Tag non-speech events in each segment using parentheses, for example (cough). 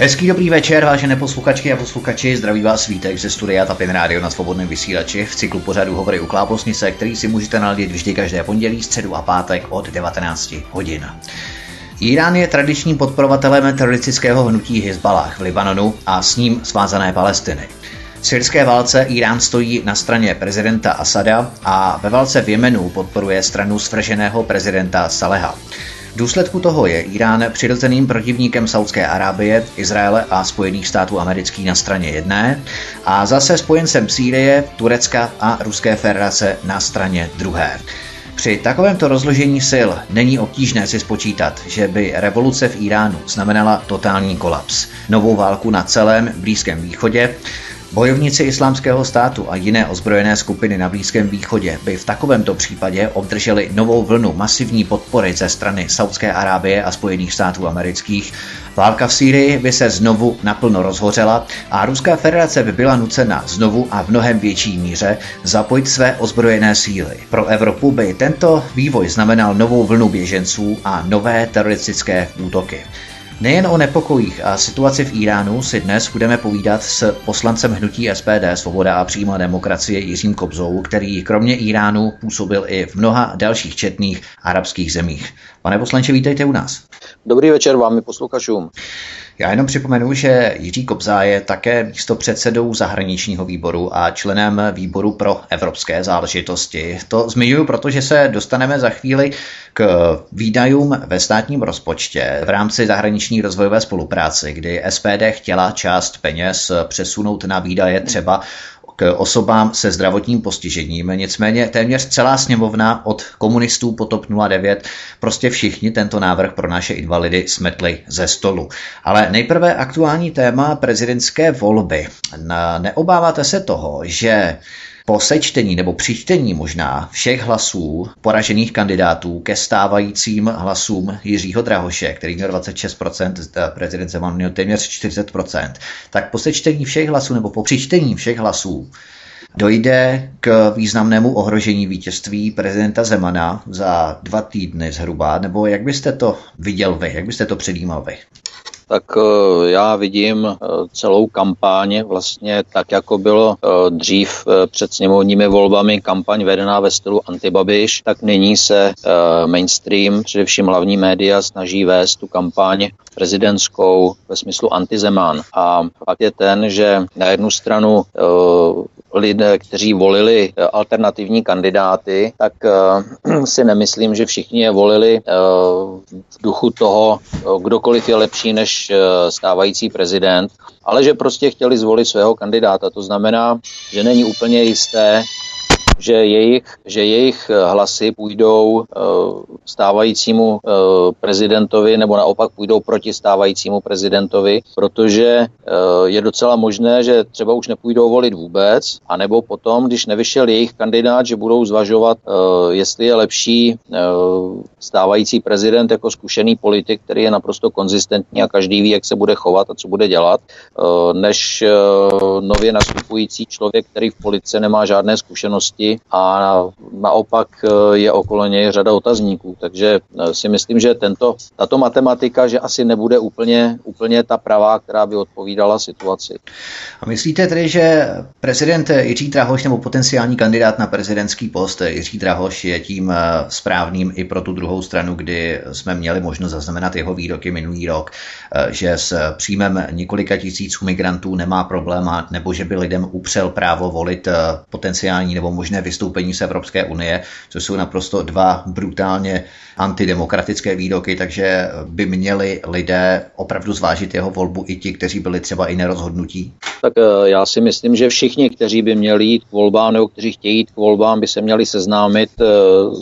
Hezký dobrý večer, vážené posluchačky a posluchači, zdraví vás svítek ze studia Tapin Radio na svobodném vysílači v cyklu pořadu Hovory u Klábosnice, který si můžete naladit vždy každé pondělí, středu a pátek od 19 hodin. Irán je tradičním podporovatelem teroristického hnutí Hezbalah v Libanonu a s ním svázané Palestiny. V syrské válce Irán stojí na straně prezidenta Asada a ve válce v Jemenu podporuje stranu svrženého prezidenta Saleha. V důsledku toho je Irán přirozeným protivníkem Saudské Arábie, Izraele a Spojených států amerických na straně jedné a zase spojencem Sýrie, Turecka a Ruské federace na straně druhé. Při takovémto rozložení sil není obtížné si spočítat, že by revoluce v Iránu znamenala totální kolaps, novou válku na celém Blízkém východě, Bojovníci islámského státu a jiné ozbrojené skupiny na Blízkém východě by v takovémto případě obdrželi novou vlnu masivní podpory ze strany Saudské Arábie a Spojených států amerických. Válka v Sýrii by se znovu naplno rozhořela a Ruská federace by byla nucena znovu a v mnohem větší míře zapojit své ozbrojené síly. Pro Evropu by tento vývoj znamenal novou vlnu běženců a nové teroristické útoky. Nejen o nepokojích a situaci v Iránu si dnes budeme povídat s poslancem hnutí SPD Svoboda a přímá demokracie Jiřím Kobzou, který kromě Iránu působil i v mnoha dalších četných arabských zemích. Pane poslanče, vítejte u nás. Dobrý večer vám i posluchačům. Já jenom připomenu, že Jiří Kobzá je také místo předsedou zahraničního výboru a členem výboru pro evropské záležitosti. To zmiňuji, protože se dostaneme za chvíli k výdajům ve státním rozpočtě v rámci zahraniční rozvojové spolupráce, kdy SPD chtěla část peněz přesunout na výdaje třeba k osobám se zdravotním postižením. Nicméně téměř celá sněmovna od komunistů po TOP 09 prostě všichni tento návrh pro naše invalidy smetli ze stolu. Ale nejprve aktuální téma prezidentské volby. Neobáváte se toho, že po sečtení nebo přičtení možná všech hlasů poražených kandidátů ke stávajícím hlasům Jiřího Drahoše, který měl 26%, prezident Zeman měl téměř 40%, tak po sečtení všech hlasů nebo po přičtení všech hlasů dojde k významnému ohrožení vítězství prezidenta Zemana za dva týdny zhruba, nebo jak byste to viděl vy, jak byste to předjímal vy? Tak eh, já vidím eh, celou kampaň vlastně tak, jako bylo eh, dřív před sněmovními volbami kampaň vedená ve stylu antibabiš, tak nyní se mainstream, především hlavní média, snaží vést tu kampaň prezidentskou ve smyslu antizemán. A fakt je ten, že na jednu stranu lidé, kteří volili alternativní kandidáty, tak (clears throat) si nemyslím, že všichni je volili v duchu toho, kdokoliv je lepší než Eh, stávající prezident, ale že prostě chtěli zvolit svého kandidáta. To znamená, že není úplně jisté, že jejich, že jejich eh, hlasy půjdou eh, stávajícímu eh, prezidentovi nebo naopak půjdou proti stávajícímu prezidentovi, protože je docela možné, že třeba už nepůjdou volit vůbec, anebo potom, když nevyšel jejich kandidát, že budou zvažovat, jestli je lepší stávající prezident jako zkušený politik, který je naprosto konzistentní a každý ví, jak se bude chovat a co bude dělat, než nově nastupující člověk, který v politice nemá žádné zkušenosti a naopak eh, je okolo něj řada otazníků. Takže eh, si myslím, že tento, tato matematika, že asi nebude úplně, úplně ta pravá, která by odpovídala situaci. A myslíte tedy, že prezident Jiří Drahoš nebo potenciální kandidát na prezidentský post Jiří Drahoš je tím eh, správným i pro tu druhou stranu, kdy jsme měli možnost zaznamenat jeho výroky minulý rok, že s příjmem několika tisíců migrantů nemá problém, nebo že by lidem upřel právo volit potenciální nebo možné vystoupení z Evropské unie, což jsou naprosto dva brutálně antidemokratické výroky, takže by měli lidé opravdu zvážit jeho volbu i ti, kteří byli třeba i nerozhodnutí? Tak eh, já si myslím, že všichni, kteří by měli jít k volbám nebo kteří chtějí jít k volbám, by se měli seznámit eh,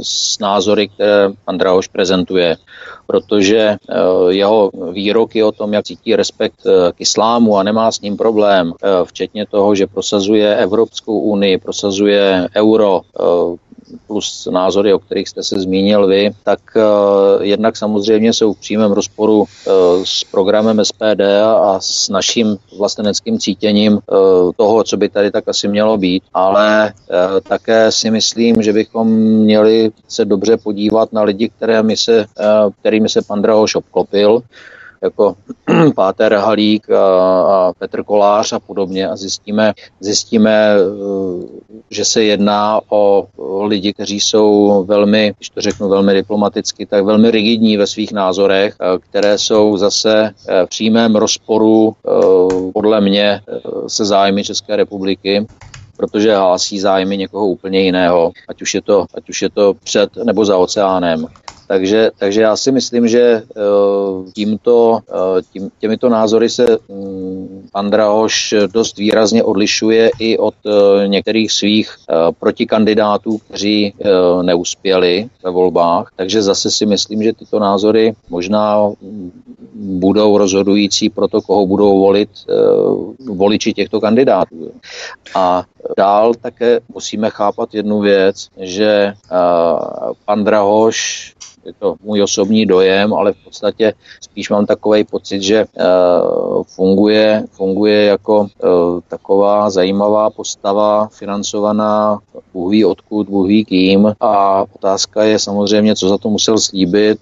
s názory, které pan Drahoš prezentuje protože eh, jeho výroky o tom, jak cítí respekt k islámu a nemá s ním problém, včetně toho, že prosazuje Evropskou unii, prosazuje euro, plus názory, o kterých jste se zmínil vy, tak uh, jednak samozřejmě jsou v přímém rozporu uh, s programem SPD a s naším vlasteneckým cítěním uh, toho, co by tady tak asi mělo být, ale také si myslím, že bychom měli se dobře podívat na lidi, které my se, kterými se pan Drahoš obklopil, jako (clears throat) Páter Halík a, a Petr Kolář a podobně a zjistíme, zjistíme, že se jedná o lidi, kteří jsou velmi, když to řeknu velmi diplomaticky, tak velmi rigidní ve svých názorech, které jsou zase v přímém rozporu podle mě se zájmy České republiky protože hlásí zájmy někoho úplně jiného, ať už je to, ať už je to před nebo za oceánem. Takže, takže já si myslím, že eh, tímto, eh, tím, těmito názory se mm, pan Drahoš dost výrazně odlišuje i od eh, některých svých protikandidátů, kteří neuspěli ve volbách. Takže zase si myslím, že tyto názory možná budou rozhodující pro to, koho budou volit voliči těchto kandidátů. A dál také musíme chápat jednu věc, že pan Drahoš je to můj osobní dojem, ale v podstatě spíš mám takový pocit, že uh, funguje, funguje jako uh, taková zajímavá postava, financovaná Bůh ví odkud, Bůh ví kým. A otázka je samozřejmě, co za to musel slíbit,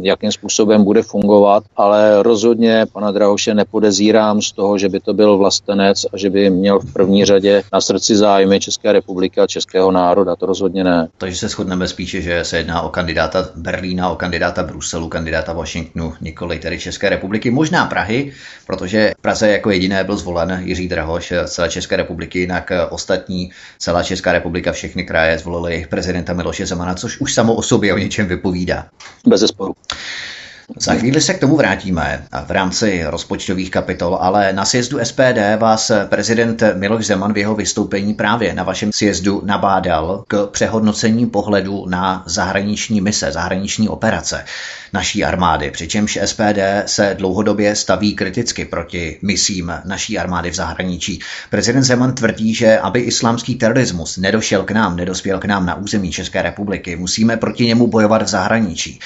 jakým způsobem bude fungovat, ale rozhodně pana Drahoše nepodezírám z toho, že by to byl vlastenec a že by měl v první řadě na srdci zájmy České republiky a českého národa, to rozhodně ne. Takže se shodneme spíše, že se jedná o kandidáta Berlína, o kandidáta Bruselu, kandidáta Washingtonu, nikoli tedy České republiky, možná Prahy, protože v Praze jako jediné byl zvolen Jiří Drahoš celé České republiky, jinak ostatní celá Česká republika, všechny kraje zvolili prezidenta Miloše Zemana, což už samo o sobě o něčem vypovídá. Bez zesporu. Za chvíli se k tomu vrátíme v rámci rozpočtových kapitol, ale na sjezdu SPD vás prezident Miloš Zeman v jeho vystoupení právě na vašem sjezdu nabádal k přehodnocení pohledu na zahraniční mise, zahraniční operace naší armády, přičemž SPD se dlouhodobě staví kriticky proti misím naší armády v zahraničí. Prezident Zeman tvrdí, že aby islámský terorismus nedošel k nám, nedospěl k nám na území České republiky, musíme proti němu bojovat v zahraničí.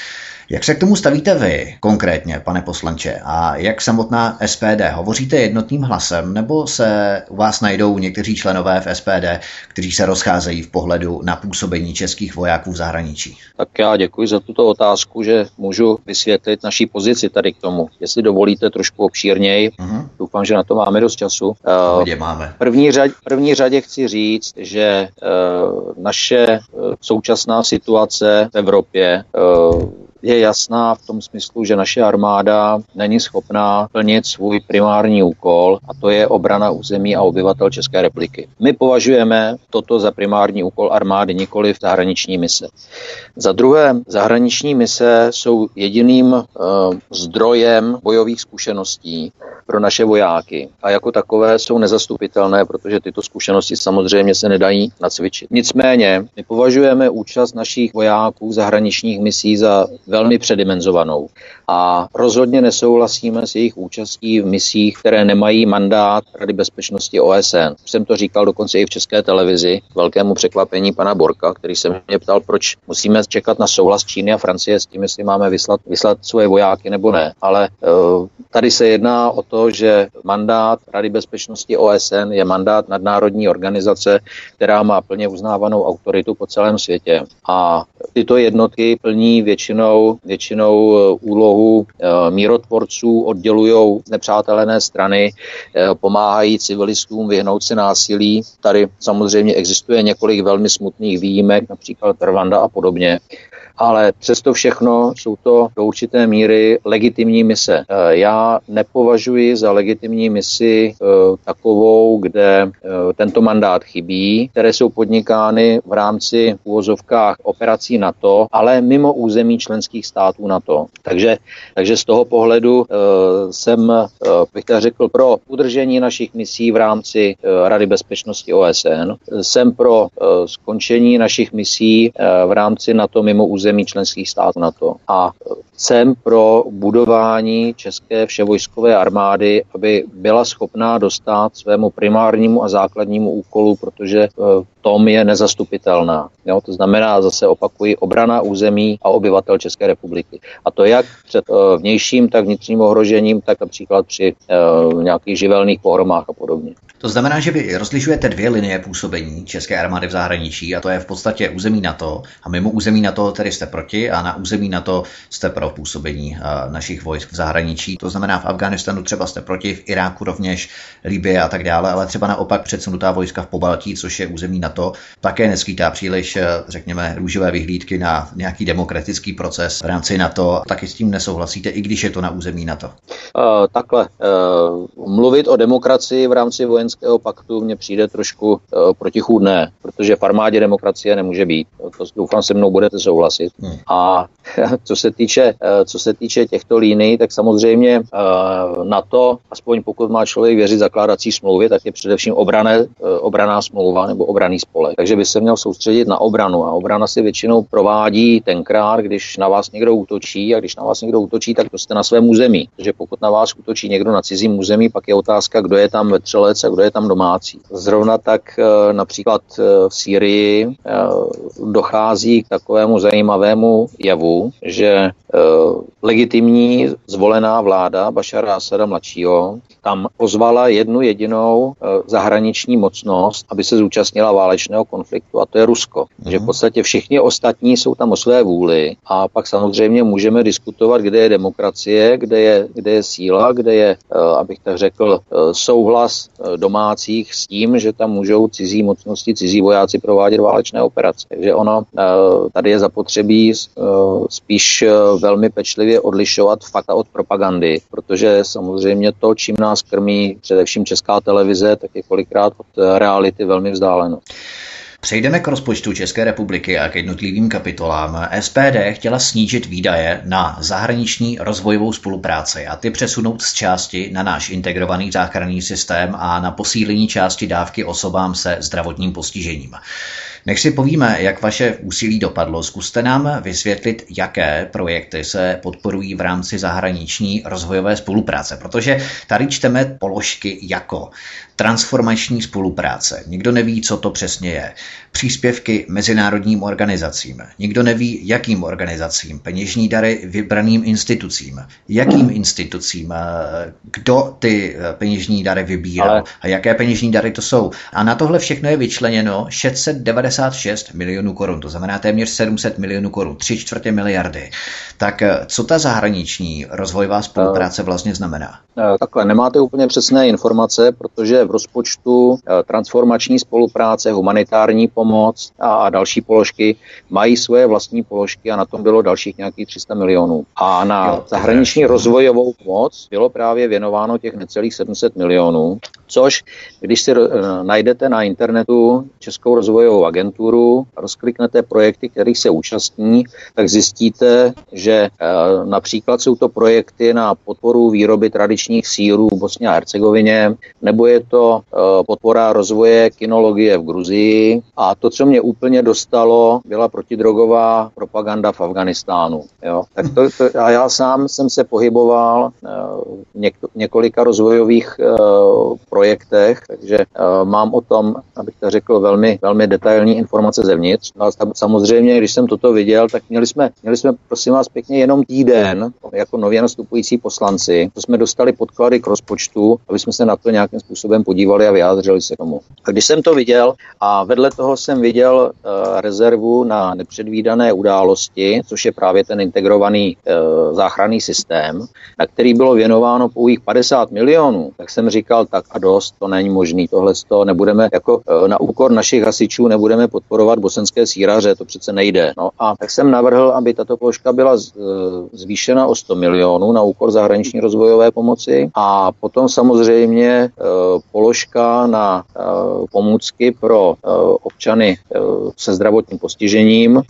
Jak se k tomu stavíte vy konkrétně, pane poslanče, a jak samotná SPD? Hovoříte jednotným hlasem, nebo se u vás najdou někteří členové v SPD, kteří se rozcházejí v pohledu na působení českých vojáků v zahraničí? Tak já děkuji za tuto otázku, že můžu vysvětlit naší pozici tady k tomu. Jestli dovolíte trošku obšírněji, uh-huh. doufám, že na to máme dost času. Uh, máme. První, řad, první řadě chci říct, že uh, naše uh, současná situace v Evropě uh, je jasná v tom smyslu, že naše armáda není schopná plnit svůj primární úkol a to je obrana území a obyvatel České republiky. My považujeme toto za primární úkol armády, nikoli v zahraniční mise. Za druhé, zahraniční mise jsou jediným uh, zdrojem bojových zkušeností pro naše vojáky a jako takové jsou nezastupitelné, protože tyto zkušenosti samozřejmě se nedají nacvičit. Nicméně, my považujeme účast našich vojáků zahraničních misí za velmi předimenzovanou a rozhodně nesouhlasíme s jejich účastí v misích, které nemají mandát Rady bezpečnosti OSN. Jsem to říkal dokonce i v české televizi, k velkému překvapení pana Borka, který se mě ptal, proč musíme čekat na souhlas Číny a Francie s tím, jestli máme vyslat, vyslat svoje vojáky nebo ne. Ale uh, tady se jedná o to, že mandát Rady bezpečnosti OSN je mandát nadnárodní organizace, která má plně uznávanou autoritu po celém světě. A tyto jednotky plní většinou, většinou eh, úlohu eh, mírotvorců, oddělují nepřátelené strany, eh, pomáhají civilistům vyhnout se násilí. Tady samozřejmě existuje několik velmi smutných výjimek, například Rwanda a podobně ale přesto všechno jsou to do určité míry legitimní mise. Eh, já nepovažuji za legitimní misi eh, takovou, kde eh, tento mandát chybí, které jsou podnikány v rámci úvozovkách operací NATO, ale mimo území členských států NATO. Takže, takže z toho pohledu jsem, bych tak řekl, pro udržení našich misí v rámci Rady bezpečnosti OSN, jsem pro skončení našich misí v rámci NATO mimo území území členských států NATO. A jsem pro budování české vševojskové armády, aby byla schopná dostat svému primárnímu a základnímu úkolu, protože v eh, tom je nezastupitelná. Jo? To znamená, zase opakuji, obrana území a obyvatel České republiky. A to jak před eh, vnějším, tak vnitřním ohrožením, tak například při uh, nějakých živelných pohromách a podobně. To znamená, že vy rozlišujete dvě linie působení České armády v zahraničí a to je v podstatě území NATO a mimo území NATO tedy jste proti a na území NATO jste pro. Zabránilo působení našich vojsk v zahraničí. To znamená, v Afganistanu třeba jste proti, v Iráku rovněž, Libie a tak dále, ale třeba naopak předsunutá vojska v Pobaltí, což je území NATO, také neskýtá příliš, řekněme, růžové vyhlídky na nějaký demokratický proces v rámci NATO. Taky s tím nesouhlasíte, i když je to na území NATO. Uh, takhle. Uh, mluvit o demokracii v rámci vojenského paktu mně přijde trošku uh, protichůdné, protože v armádě demokracie nemůže být. To doufám se mnou budete souhlasit. Hmm. A (laughs) co se týče, co se týče těchto líní, tak samozřejmě uh, na to, aspoň pokud má člověk věřit zakládací smlouvě, tak je především obrané, uh, obraná smlouva nebo obraný spolek. Takže by se měl soustředit na obranu a obrana si většinou provádí tenkrát, když na vás někdo útočí a když na vás někdo útočí, tak to jste na svém území. Takže pokud na vás útočí někdo na cizím území, pak je otázka, kdo je tam vetřelec a kdo je tam domácí. Zrovna tak eh, například eh, v Sýrii eh, dochází k takovému zajímavému jevu, že legitimní zvolená vláda Bašara Asada mladšího tam pozvala jednu jedinou zahraniční mocnost, aby se zúčastnila válečného konfliktu, a to je Rusko. Mm-hmm. Že v podstatě všichni ostatní jsou tam o své vůli a pak samozřejmě můžeme diskutovat, kde je demokracie, kde je, kde je síla, kde je, eh, abych tak řekl, eh, souhlas eh, domácích s tím, že tam můžou cizí mocnosti, cizí vojáci provádět válečné operace. Takže ono tady je zapotřebí spíš velmi pečlivě odlišovat fakta od propagandy, protože samozřejmě to, čím nás krmí především česká televize, tak je kolikrát od reality velmi vzdáleno. Přejdeme k rozpočtu České republiky a k jednotlivým kapitolám. SPD chtěla snížit výdaje na zahraniční rozvojovou spolupráci a ty přesunout z části na náš integrovaný záchranný systém a na posílení části dávky osobám se zdravotním postižením. Než si povíme, jak vaše úsilí dopadlo, zkuste nám vysvětlit, jaké projekty se podporují v rámci zahraniční rozvojové spolupráce, protože tady čteme položky jako transformační spolupráce. Nikdo neví, co to přesně je. Příspěvky mezinárodním organizacím. Nikdo neví, jakým organizacím. Peněžní dary vybraným institucím. Jakým institucím? Kdo ty peněžní dary vybíral? Ale... A jaké peněžní dary to jsou? A na tohle všechno je vyčleněno 696 milionů korun. To znamená téměř 700 milionů korun. Tři čtvrtě miliardy. Tak co ta zahraniční rozvojová spolupráce vlastně znamená? Takhle, nemáte úplně přesné informace, protože v rozpočtu eh, transformační spolupráce, humanitární pomoc a další položky mají svoje vlastní položky a na tom bylo dalších nějakých 300 milionů. A na jo, zahraniční rozvojovou pomoc bylo právě věnováno těch necelých 700 milionů, což když si eh, najdete na internetu Českou rozvojovou agenturu, rozkliknete projekty, kterých se účastní, tak zjistíte, že eh, například jsou to projekty na podporu výroby tradičních sírů v Bosně a Hercegovině, nebo je to eh, podpora rozvoje kinologie v Gruzii a to, co mě úplně dostalo, byla protidrogová propaganda v Afganistánu. Jo? Tak to, to, a já sám jsem se pohyboval eh, v něk, několika rozvojových projektech, takže mám o tom, abych to řekl, velmi, velmi detailní informace zevnitř. No a samozřejmě, když jsem toto viděl, tak měli jsme, měli jsme, prosím vás pěkně, jenom týden jako nově nastupující poslanci, to jsme dostali podklady k rozpočtu, aby jsme se na to nějakým způsobem podívali a vyjádřili se tomu. A když jsem to viděl a vedle toho jsem viděl uh, rezervu na nepředvídané události, což je právě ten integrovaný uh, záchranný systém, na který bylo věnováno pouhých 50 milionů, tak jsem říkal, tak a dost, to není možný, tohle to nebudeme jako uh, na úkor našich hasičů nebudeme podporovat bosenské síraře, to přece nejde. No a tak jsem navrhl, aby tato položka byla uh, zvýšena o 100 milionů na úkor zahraniční rozvojové pomoci a potom samozřejmě uh, položka na eh, pomůcky pro občany se zdravotním postižením.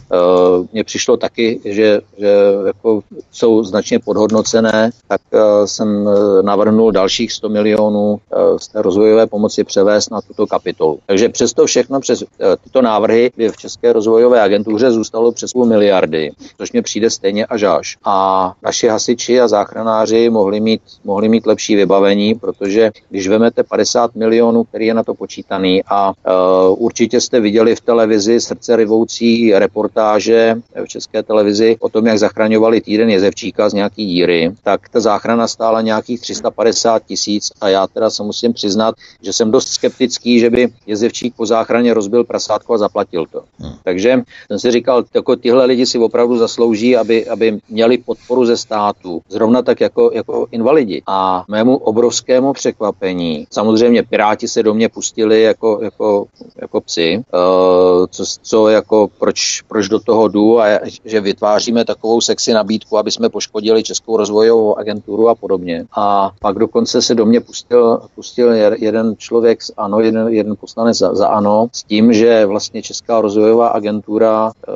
Mně přišlo taky, že, že jako jsou značně podhodnocené, tak jsem navrhnul dalších 100 milionů z té rozvojové pomoci převést na tuto kapitolu. Takže přesto všechno, přes tyto návrhy by v České rozvojové agentuře zůstalo přes půl miliardy, což mě přijde stejně až až. A naši hasiči a záchranáři mohli mít, mohli mít lepší vybavení, protože když vemete 50 50 milionů, který je na to počítaný a uh, určitě jste viděli v televizi srdce rivoucí reportáže v české televizi o tom, jak zachraňovali týden Jezevčíka z nějaký díry, tak ta záchrana stála nějakých 350 tisíc a já teda se musím přiznat, že jsem dost skeptický, že by jezevčík po záchraně rozbil prasátko a zaplatil to. Hmm. Takže jsem si říkal, jako tyhle lidi si opravdu zaslouží, aby, aby měli podporu ze státu, zrovna tak jako, jako invalidi. A mému obrovskému překvapení, samozřejmě Piráti se do mě pustili jako, jako, jako psy, uh, co, co jako proč, proč do toho jdu a že vytváříme takovou sexy nabídku, aby jsme poškodili Českou rozvojovou agenturu a podobně. A pak dokonce se do mě pustil, pustil jeden člověk z ANO, jeden, jeden poslanec za, za ANO, s tím, že vlastně Česká rozvojová agentura e,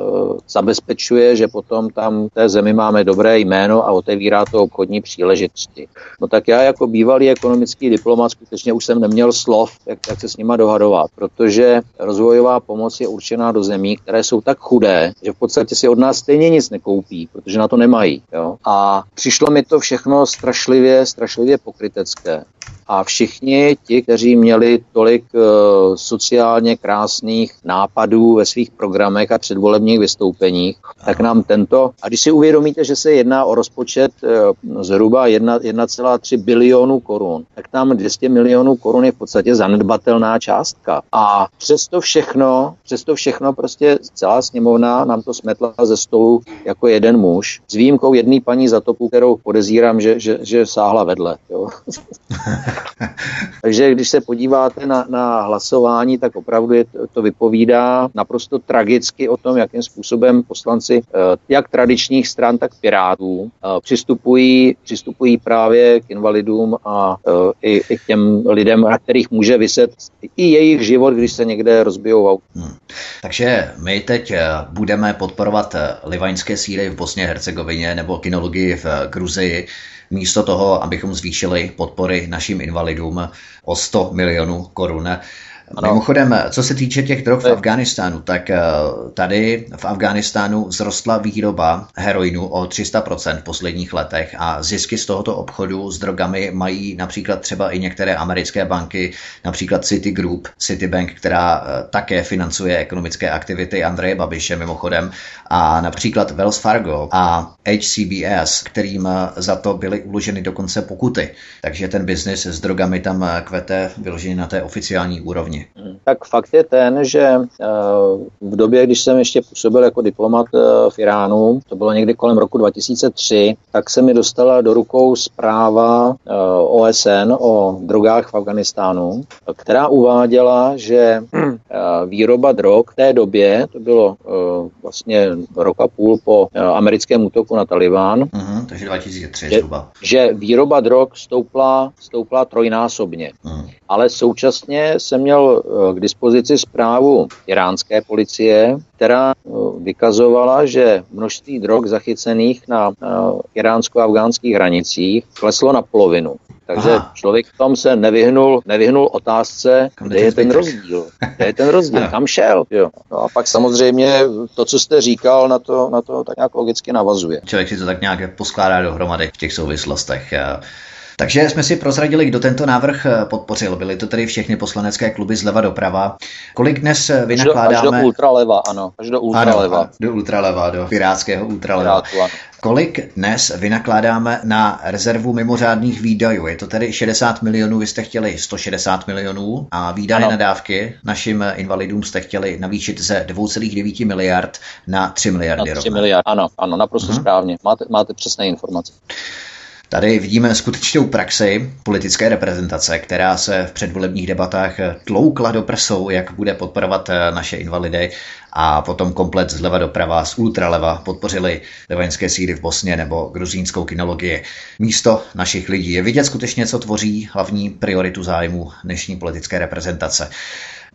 zabezpečuje, že potom tam té zemi máme dobré jméno a otevírá to obchodní příležitosti. No tak já jako bývalý ekonomický diplomat skutečně už jsem neměl slov, jak, jak se s nima dohadovat, protože rozvojová pomoc je určená do zemí, které jsou tak chudé, že v podstatě si od nás stejně nic nekoupí, protože na to nemají. Jo? A přišlo mi to všechno strašlivě, strašlivě pokrytecké. A všichni ti, kteří měli tolik uh, sociálně krásných nápadů ve svých programech a předvolebních vystoupeních, tak nám tento, a když si uvědomíte, že se jedná o rozpočet uh, zhruba 1,3 bilionu korun, tak tam 200 milionů korun je v podstatě zanedbatelná částka. A přesto všechno, přesto všechno prostě celá sněmovna nám to smetla ze stolu jako jeden muž, s výjimkou jedné paní Zatopu, kterou podezírám, že, že, že sáhla vedle. Jo. (laughs) (laughs) Takže když se podíváte na, na hlasování, tak opravdu je to, vypovídá naprosto tragicky o tom, jakým způsobem poslanci eh, jak tradičních stran, tak pirátů eh, přistupují, přistupují právě k invalidům a eh, i, i k těm lidem, na kterých může vyset i jejich život, když se někde rozbijou. Hmm. Takže my teď budeme podporovat livaňské síly v Bosně Hercegovině nebo kinologii v Gruzii místo toho, abychom zvýšili podpory našim invalidům o 100 milionů korun. Ano. Mimochodem, co se týče těch drog v Afghánistánu, tak eh, tady v Afghánistánu vzrostla výroba heroinu o 300% v posledních letech a zisky z tohoto obchodu s drogami mají například třeba i některé americké banky, například Citigroup, Citibank, která eh, také financuje ekonomické aktivity Andreje Babiše mimochodem a například Wells Fargo a HCBS, kterým eh, za to byly uloženy dokonce pokuty. Takže ten biznis s drogami tam kvete vyložený na té oficiální úrovni. Tak fakt je ten, že eh, v době, když jsem ještě působil jako diplomat eh, v Iránu, to bylo někdy kolem roku 2003, tak se mi dostala do rukou zpráva eh, OSN o drogách v Afganistánu, která uváděla, že výroba drog v té době, to bylo vlastně rok a půl po americkém útoku na Talibán, uh-huh, takže 2003 že, že výroba drog stoupla, stoupla trojnásobně. Uh-huh. Ale současně jsem měl Eh, k dispozici zprávu iránské policie, která eh, vykazovala, že množství drog zachycených na iránsko-afgánských hranicích kleslo na polovinu. Takže Aha. člověk v tom se nevyhnul, nevyhnul otázce, kam kde je ten rozdíl. Kde je ten (laughs) rozdíl, kam šel. Jo. No a pak samozřejmě to, co jste říkal, na to, na to tak nějak logicky navazuje. Člověk si to tak nějak poskládá dohromady v těch souvislostech. Takže jsme si prozradili, kdo tento návrh eh, podpořil. Byly to tedy všechny poslanecké kluby zleva doprava. Kolik dnes eh, vynakládáme? Až do, až do ultraleva, ano. Až do ultraleva. Ano, do ultraleva, do pirátského ultraleva. Pirátu, Kolik dnes vynakládáme na rezervu mimořádných výdajů? Je to tedy 60 milionů, vy jste chtěli 160 milionů a výdaje ano. na dávky našim invalidům jste chtěli navýšit ze 2,9 miliard na 3 miliardy. Na 3 miliard, ano, ano, naprosto hmm. správně. Máte, máte přesné informace. Tady vidíme skutečnou praxi politické reprezentace, která se v předvolebních debatách tloukla do prsou, jak bude podporovat eh, naše invalidy a potom komplet zleva doprava, z ultraleva podpořili levaňské síly v Bosně nebo gruzínskou kinologii. Místo našich lidí je vidět skutečně, co tvoří hlavní prioritu zájmu dnešní politické reprezentace.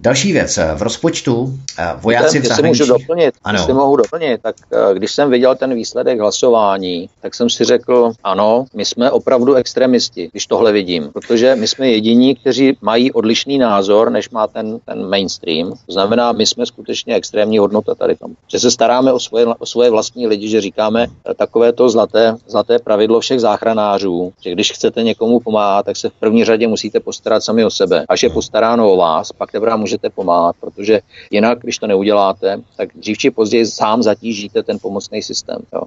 Další věc, v rozpočtu eh, vojáci v zahraničí... můžu doplnit, ano. Jestli mohu doplnit, tak eh, když jsem viděl ten výsledek hlasování, tak jsem si řekl, ano, my jsme opravdu extremisti, když tohle vidím, protože my jsme jediní, kteří mají odlišný názor, než má ten, ten mainstream. To znamená, my jsme skutečně extrémní hodnota tady tam. Že se staráme o svoje, o svoje vlastní lidi, že říkáme eh, takové to zlaté, zlaté pravidlo všech záchranářů, že když chcete někomu pomáhat, tak se v první řadě musíte postarat sami o sebe. Až je postaráno o vás, pak teprve můžete pomáhat, protože jinak, když to neuděláte, tak dřív či později sám zatížíte ten pomocný systém. Jo.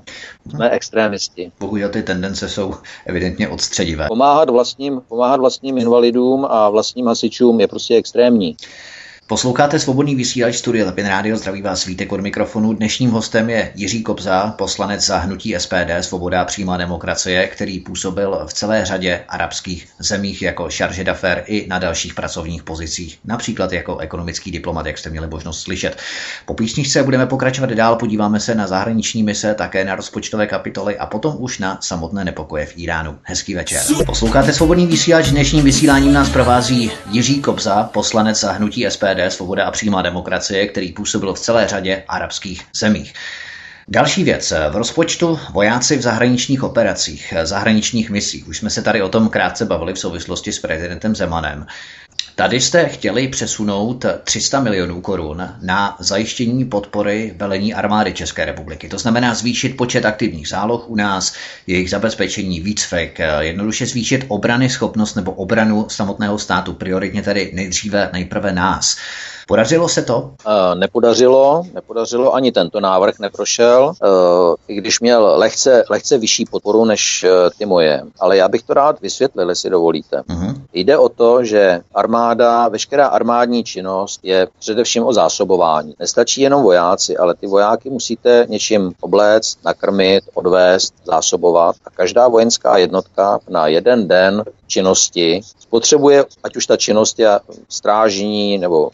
Jsme extrémisti. Bohužel ty tendence jsou evidentně odstředivé. Pomáhat vlastním, pomáhat vlastním invalidům a vlastním hasičům je prostě extrémní. Posloucháte svobodný vysílač Studia Tapin Radio, zdraví vás Vítek od mikrofonu. Dnešním hostem je Jiří Kobza, poslanec za hnutí SPD Svoboda a přímá demokracie, který působil v celé řadě arabských zemích jako Charge d'affaires i na dalších pracovních pozicích, například jako ekonomický diplomat, jak jste měli možnost slyšet. Po písničce budeme pokračovat dál, podíváme se na zahraniční mise, také na rozpočtové kapitoly a potom už na samotné nepokoje v Iránu. Hezký večer. Posloucháte svobodný vysílač, dnešním vysíláním nás provází Jiří Kobza, poslanec za hnutí SPD Svoboda a přímá demokracie, který působil v celé řadě arabských zemích. Další věc. V rozpočtu vojáci v zahraničních operacích, zahraničních misích. Už jsme se tady o tom krátce bavili v souvislosti s prezidentem Zemanem. Tady jste chtěli přesunout 300 milionů korun na zajištění podpory velení armády České republiky. To znamená zvýšit počet aktivních záloh u nás, jejich zabezpečení, výcvik, jednoduše zvýšit obrany schopnost nebo obranu samotného státu, prioritně tedy nejdříve nejprve nás. Podařilo se to? E, nepodařilo, nepodařilo, ani tento návrh neprošel, e, i když měl lehce, lehce vyšší podporu než e, ty moje. Ale já bych to rád vysvětlil, jestli dovolíte. Uh-huh. Jde o to, že armáda, veškerá armádní činnost je především o zásobování. Nestačí jenom vojáci, ale ty vojáky musíte něčím obléct, nakrmit, odvést, zásobovat. A každá vojenská jednotka na jeden den činnosti spotřebuje, ať už ta činnost je strážní, nebo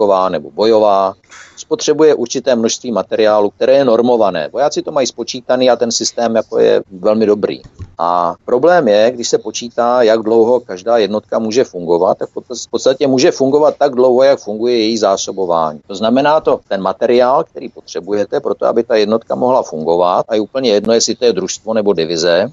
výcviková, nebo bojová, spotřebuje určité množství materiálu, které je normované. Vojáci to mají spočítaný a ten systém jako je velmi dobrý. A problém je, když se počítá, jak dlouho každá jednotka může fungovat, tak v podstatě může fungovat tak dlouho, jak funguje její zásobování. To znamená to, ten materiál, který potřebujete pro to, aby ta jednotka mohla fungovat, a je úplně jedno, jestli to je družstvo nebo divize,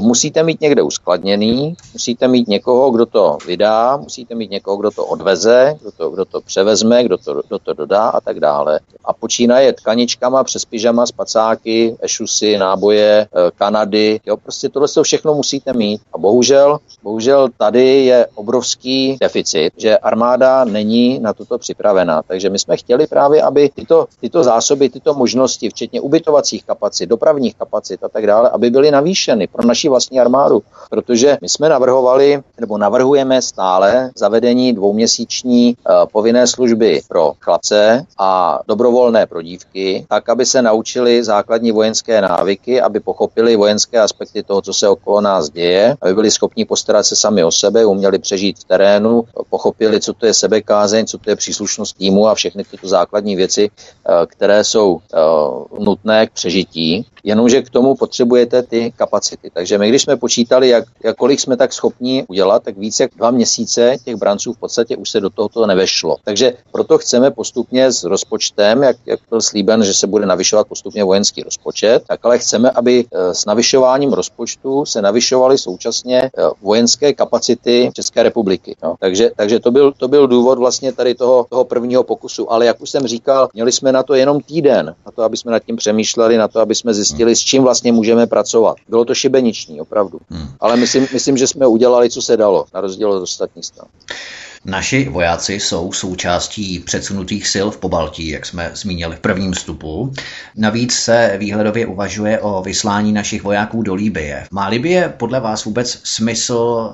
musíte mít někde uskladněný, musíte mít někoho, kdo to vydá, musíte mít někoho, kdo to odveze, kdo to, kdo to převezme, kdo to, kdo to dodá a tak dále. A počínaje tkaničkama přes pyžama, spacáky, ešusy, náboje, eh, Kanady, jo, prostě tohle to všechno musíte mít. A bohužel, bohužel tady je obrovský deficit, že armáda není na toto připravena. Takže my jsme chtěli právě, aby tyto, tyto zásoby, tyto možnosti, včetně ubytovacích kapacit, dopravních kapacit a tak dále, aby byly navýšeny pro naší vlastní armádu. Protože my jsme navrhovali, nebo navrhujeme stále zavedení dvouměsíční uh, povinné služby pro chlapce a dobrovolné pro dívky, tak, aby se naučili základní vojenské návyky, aby pochopili vojenské aspekty toho, co se okolo nás děje, aby byli schopni postarat se sami o sebe, uměli přežít v terénu, pochopili, co to je sebekázeň, co to je příslušnost týmu a všechny tyto základní věci, uh, které jsou uh, nutné k přežití. Jenomže k tomu potřebujete ty kapacity. Takže my, když jsme počítali, jak, jak kolik jsme tak schopni udělat, tak více jak dva měsíce těch branců v podstatě už se do tohoto nevešlo. Takže proto chceme postupně s rozpočtem, jak, jak byl slíben, že se bude navyšovat postupně vojenský rozpočet, tak ale chceme, aby eh, s navyšováním rozpočtu se navyšovaly současně eh, vojenské kapacity České republiky. No. Takže, takže to, byl, to byl důvod vlastně tady toho, toho prvního pokusu. Ale jak už jsem říkal, měli jsme na to jenom týden, na to, aby jsme nad tím přemýšleli, na to, aby jsme zjistili, s čím vlastně můžeme pracovat. Bylo to šibení hraniční, opravdu. Hmm. Ale myslím, myslím, že jsme udělali, co se dalo, na rozdíl od ostatních stran. Naši vojáci jsou součástí předsunutých sil v Pobaltí, jak jsme zmínili v prvním vstupu. Navíc se výhledově uvažuje o vyslání našich vojáků do Líbie. Má Libie podle vás vůbec smysl,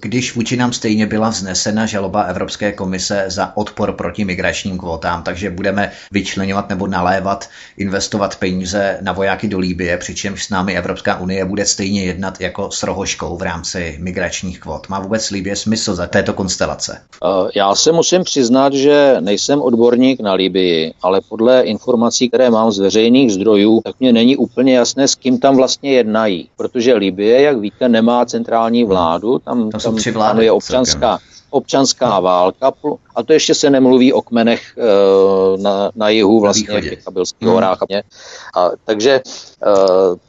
když vůči nám stejně byla vznesena žaloba Evropské komise za odpor proti migračním kvotám, takže budeme vyčlenovat nebo nalévat, investovat peníze na vojáky do Líbie, přičemž s námi Evropská unie bude stejně jednat jako s rohoškou v rámci migračních kvot. Má vůbec Líbie smysl za této konstelace? Eh, já se musím přiznat, že nejsem odborník na Libii, ale podle informací, které mám z veřejných zdrojů, tak mě není úplně jasné, s kým tam vlastně jednají. Protože Libie, jak víte, nemá centrální vládu, tam, tam, tam, tam je občanská, občanská válka a to ještě se nemluví o kmenech e, na, na jihu vlastně v těch kabelských hmm. horách. A, takže e,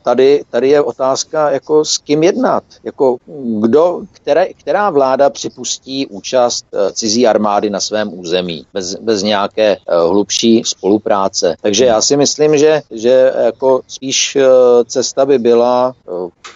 tady, tady je otázka, jako s kým jednat. Jako kdo, které, která vláda připustí účast e, cizí armády na svém území bez, bez nějaké hlubší spolupráce. Takže já si myslím, že, že jako spíš cesta by byla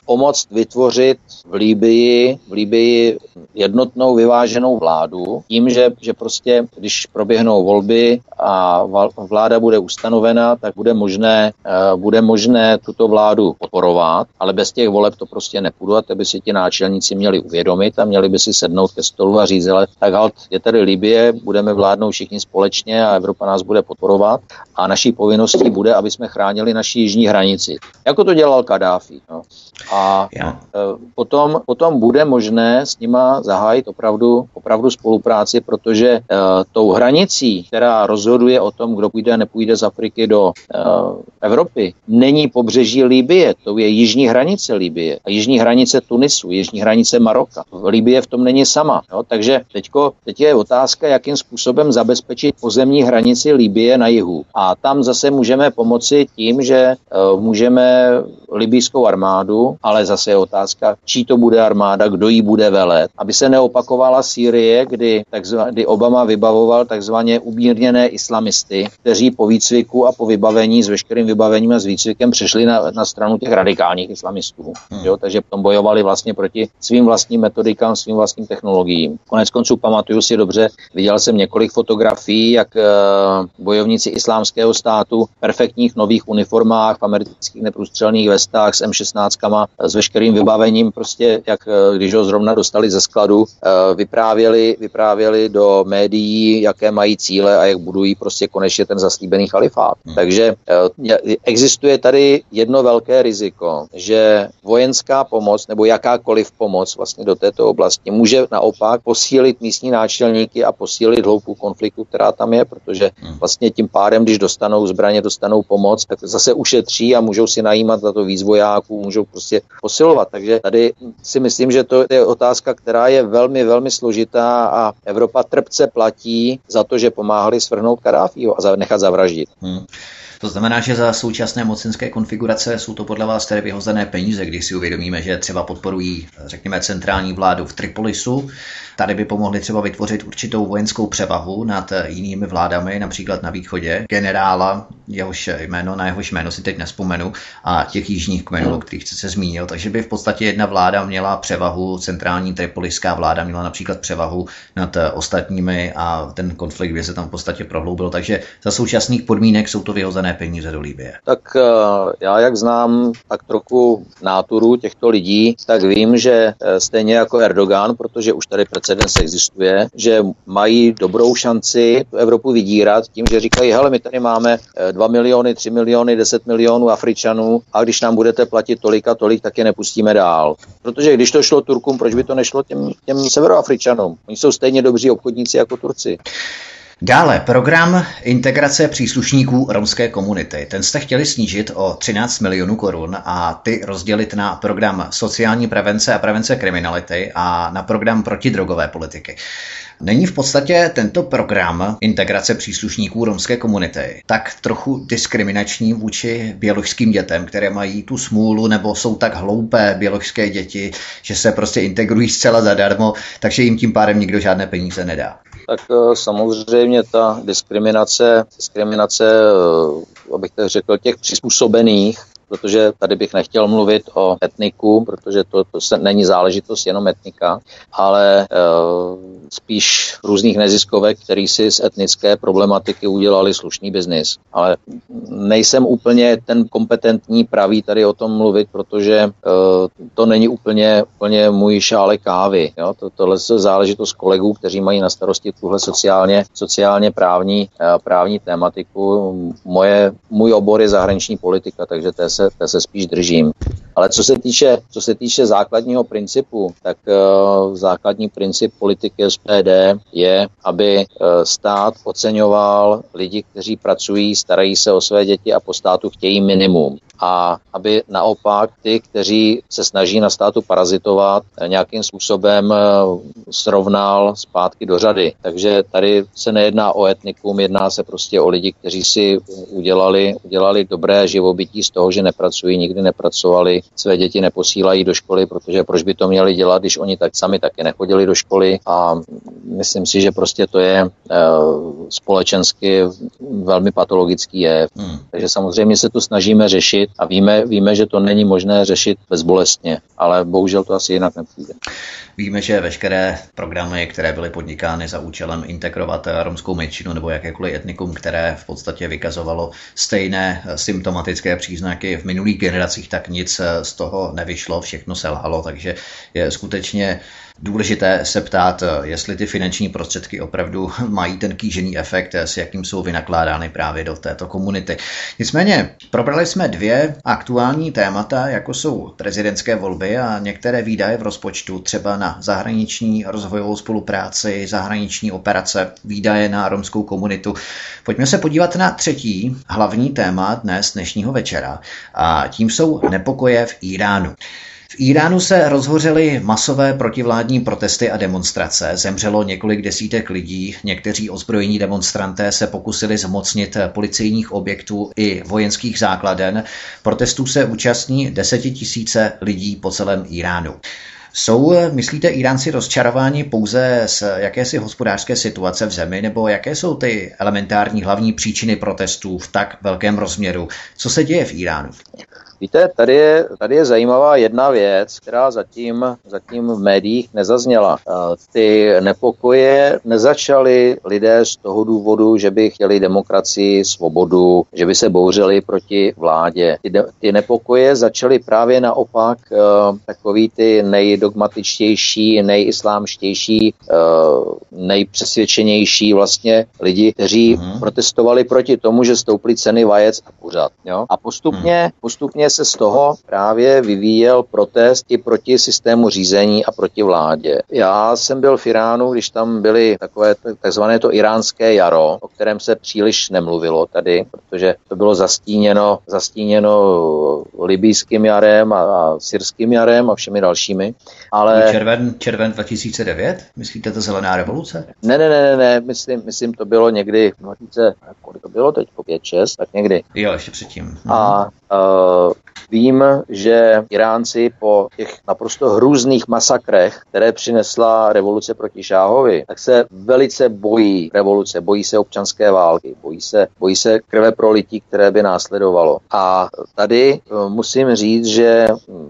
pomoct vytvořit v Líbii, v Líbii jednotnou vyváženou vládu tím, že, že prostě, když proběhnou volby a vláda bude ustanovena, tak bude možné, eh, bude možné tuto vládu podporovat, ale bez těch voleb to prostě nepůjdu a to by si ti náčelníci měli uvědomit a měli by si sednout ke stolu a říct, ale tak halt, je tady Libie, budeme vládnout všichni společně a Evropa nás bude podporovat a naší povinností bude, aby jsme chránili naši jižní hranici. Jako to dělal Kadáfi. No. A yeah. potom, potom bude možné s nima zahájit opravdu, opravdu spolupráci, protože uh, tou hranicí, která rozhoduje o tom, kdo půjde a nepůjde z Afriky do uh, Evropy, není pobřeží Libie, to je jižní hranice Libie a jižní hranice Tunisu, jižní hranice Maroka. Libie v tom není sama. Jo? Takže teďko, teď je otázka, jakým způsobem zabezpečit pozemní hranici Libie na jihu. A tam zase můžeme pomoci tím, že uh, můžeme libijskou armádu, ale zase je otázka, čí to bude armáda, kdo ji bude velet, aby se neopakovala Sýrie, kdy, takzvaný, kdy Obama vybavoval takzvaně umírněné islamisty, kteří po výcviku a po vybavení s veškerým vybavením a s výcvikem přešli na, na stranu těch radikálních islamistů. Hmm. Jo, takže potom bojovali vlastně proti svým vlastním metodikám, svým vlastním technologiím. Konec konců pamatuju si dobře, viděl jsem několik fotografií, jak uh, bojovníci islámského státu v perfektních nových uniformách, v amerických neprůstřelných vestách s M16 s veškerým vybavením, prostě jak eh, když ho zrovna dostali ze skladu, eh, vyprávěli, vyprávěli do médií, jaké mají cíle a jak budují prostě konečně ten zaslíbený chalifát. Hmm. Takže eh, existuje tady jedno velké riziko, že vojenská pomoc nebo jakákoliv pomoc vlastně do této oblasti může naopak posílit místní náčelníky a posílit hloubku konfliktu, která tam je, protože hmm. vlastně tím pádem, když dostanou zbraně, dostanou pomoc, tak zase ušetří a můžou si najímat za to víc vojáků, můžou prostě posilovat. Takže tady si myslím, že to je otázka, která je velmi, velmi složitá a Evropa trpce platí za to, že pomáhali svrhnout Kadáfího a nechat zavraždit. Hmm. To znamená, že za současné mocenské konfigurace jsou to podle vás tedy vyhozené peníze, když si uvědomíme, že třeba podporují, řekněme, centrální vládu v Tripolisu, Tady by pomohli třeba vytvořit určitou vojenskou převahu nad jinými vládami, například na východě, generála, jehož jméno, na jehož jméno si teď nespomenu, a těch jižních kmenů, o kterých se zmínil. Takže by v podstatě jedna vláda měla převahu, centrální tripoliská vláda měla například převahu nad ostatními a ten konflikt by se tam v podstatě prohloubil. Takže za současných podmínek jsou to vyhozené peníze do Líbie. Tak eh, já, jak znám tak trochu náturu těchto lidí, tak vím, že eh, stejně jako Erdogan, protože už tady precedens existuje, že mají dobrou šanci tu Evropu vydírat tím, že říkají, hele, my tady máme 2 eh, miliony, 3 miliony, 10 milionů Afričanů a když nám budete platit tolik a tolik, tak je nepustíme dál. Protože když to šlo Turkům, proč by to nešlo těm, těm severoafričanům? Oni jsou stejně dobří obchodníci jako Turci. Dále program integrace příslušníků romské komunity. Ten jste chtěli snížit o 13 milionů korun a ty rozdělit na program sociální prevence a prevence kriminality a na program protidrogové politiky. Není v podstatě tento program integrace příslušníků romské komunity tak trochu diskriminační vůči běložským dětem, které mají tu smůlu nebo jsou tak hloupé běložské děti, že se prostě integrují zcela zadarmo, takže jim tím pádem nikdo žádné peníze nedá? Tak eh, samozřejmě ta diskriminace, diskriminace, eh, abych tak řekl, těch přizpůsobených protože tady bych nechtěl mluvit o etniku, protože to, to se není záležitost jenom etnika, ale e, spíš různých neziskovek, který si z etnické problematiky udělali slušný biznis. Ale nejsem úplně ten kompetentní pravý tady o tom mluvit, protože e, to není úplně, úplně můj šále kávy. Jo? To, tohle je záležitost kolegů, kteří mají na starosti tuhle sociálně, sociálně právní, e, právní tématiku. Moje, můj obor je zahraniční politika, takže to je se, té se spíš držím. Ale co se týče, co se týče základního principu, tak uh, základní princip politiky SPD je, aby uh, stát oceňoval lidi, kteří pracují, starají se o své děti a po státu chtějí minimum a aby naopak ty, kteří se snaží na státu parazitovat, nějakým způsobem eh, srovnal zpátky do řady. Takže tady se nejedná o etnikum, jedná se prostě o lidi, kteří si udělali, udělali dobré živobytí z toho, že nepracují, nikdy nepracovali, své děti neposílají do školy, protože proč by to měli dělat, když oni tak sami taky nechodili do školy a myslím si, že prostě to je společensky velmi patologický je. Hmm. Takže samozřejmě se to snažíme řešit a víme, víme, že to není možné řešit bezbolestně, ale bohužel to asi jinak nepůjde. Víme, že veškeré programy, které byly podnikány za účelem integrovat romskou menšinu nebo jakékoliv etnikum, které v podstatě vykazovalo stejné symptomatické příznaky v minulých generacích, tak nic z toho nevyšlo, všechno selhalo, takže je skutečně důležité se ptát, jestli ty finanční prostředky opravdu (laughs) mají ten kýžený efekt, s jakým jsou vynakládány právě do této komunity. Nicméně, probrali jsme dvě aktuální témata, jako jsou prezidentské volby a některé výdaje v rozpočtu, třeba na zahraniční rozvojovou spolupráci, zahraniční operace, výdaje na romskou komunitu. Pojďme se podívat na třetí hlavní téma dnes, dnešního večera, a tím jsou nepokoje v Iránu. V Iránu se rozhořely masové protivládní protesty a demonstrace. Zemřelo několik desítek lidí. Někteří ozbrojení demonstranté se pokusili zmocnit policejních objektů i vojenských základen. Protestů se účastní desetitisíce lidí po celém Iránu. Jsou, myslíte, Iránci rozčarováni pouze z jakési hospodářské situace v zemi, nebo jaké jsou ty elementární hlavní příčiny protestů v tak velkém rozměru? Co se děje v Iránu? Víte, tady je, tady je zajímavá jedna věc, která zatím, zatím v médiích nezazněla. Ty nepokoje nezačaly lidé z toho důvodu, že by chtěli demokracii, svobodu, že by se bouřili proti vládě. Ty, ty nepokoje začaly právě naopak uh, takový ty nejdogmatičtější, nejislámštější, uh, nejpřesvědčenější vlastně lidi, kteří uh-huh. protestovali proti tomu, že stouply ceny vajec a kuřat. Jo? A postupně, uh-huh. postupně se z toho právě vyvíjel protest i proti systému řízení a proti vládě. Já jsem byl v Iránu, když tam byly takové takzvané to iránské jaro, o kterém se příliš nemluvilo tady, protože to bylo zastíněno, zastíněno libýským jarem a, a syrským jarem a všemi dalšími. Ale... Červen, červen 2009? Myslíte to zelená revoluce? Ne, ne, ne, ne, ne myslím, myslím, to bylo někdy, 20, kolik to bylo teď, po 5, 6, tak někdy. Jo, ještě předtím. A uh, Vím, že Iránci po těch naprosto hrůzných masakrech, které přinesla revoluce proti Šáhovi, tak se velice bojí revoluce, bojí se občanské války, bojí se, bojí se krve prolití, které by následovalo. A tady eh, musím říct, že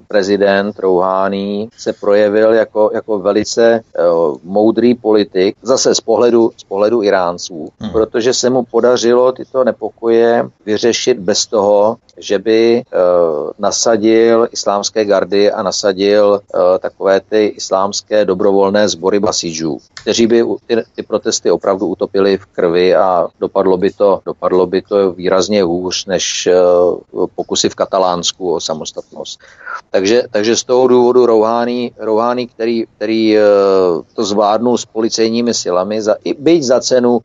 prezident Rouhání se projevil jako, jako velice uh, moudrý politik, zase z pohledu, z pohledu Iránců, hmm. protože se mu podařilo tyto nepokoje vyřešit bez toho, že by uh, nasadil islámské gardy a nasadil uh, takové ty islámské dobrovolné sbory basížů, kteří by ty, ty protesty opravdu utopili v krvi a dopadlo by to, dopadlo by to výrazně hůř než uh, pokusy v Katalánsku o samostatnost. Takže, takže z toho důvodu Rouhání, Rouhání který, který uh, to zvládnul s policejními silami, za, i byť za cenu,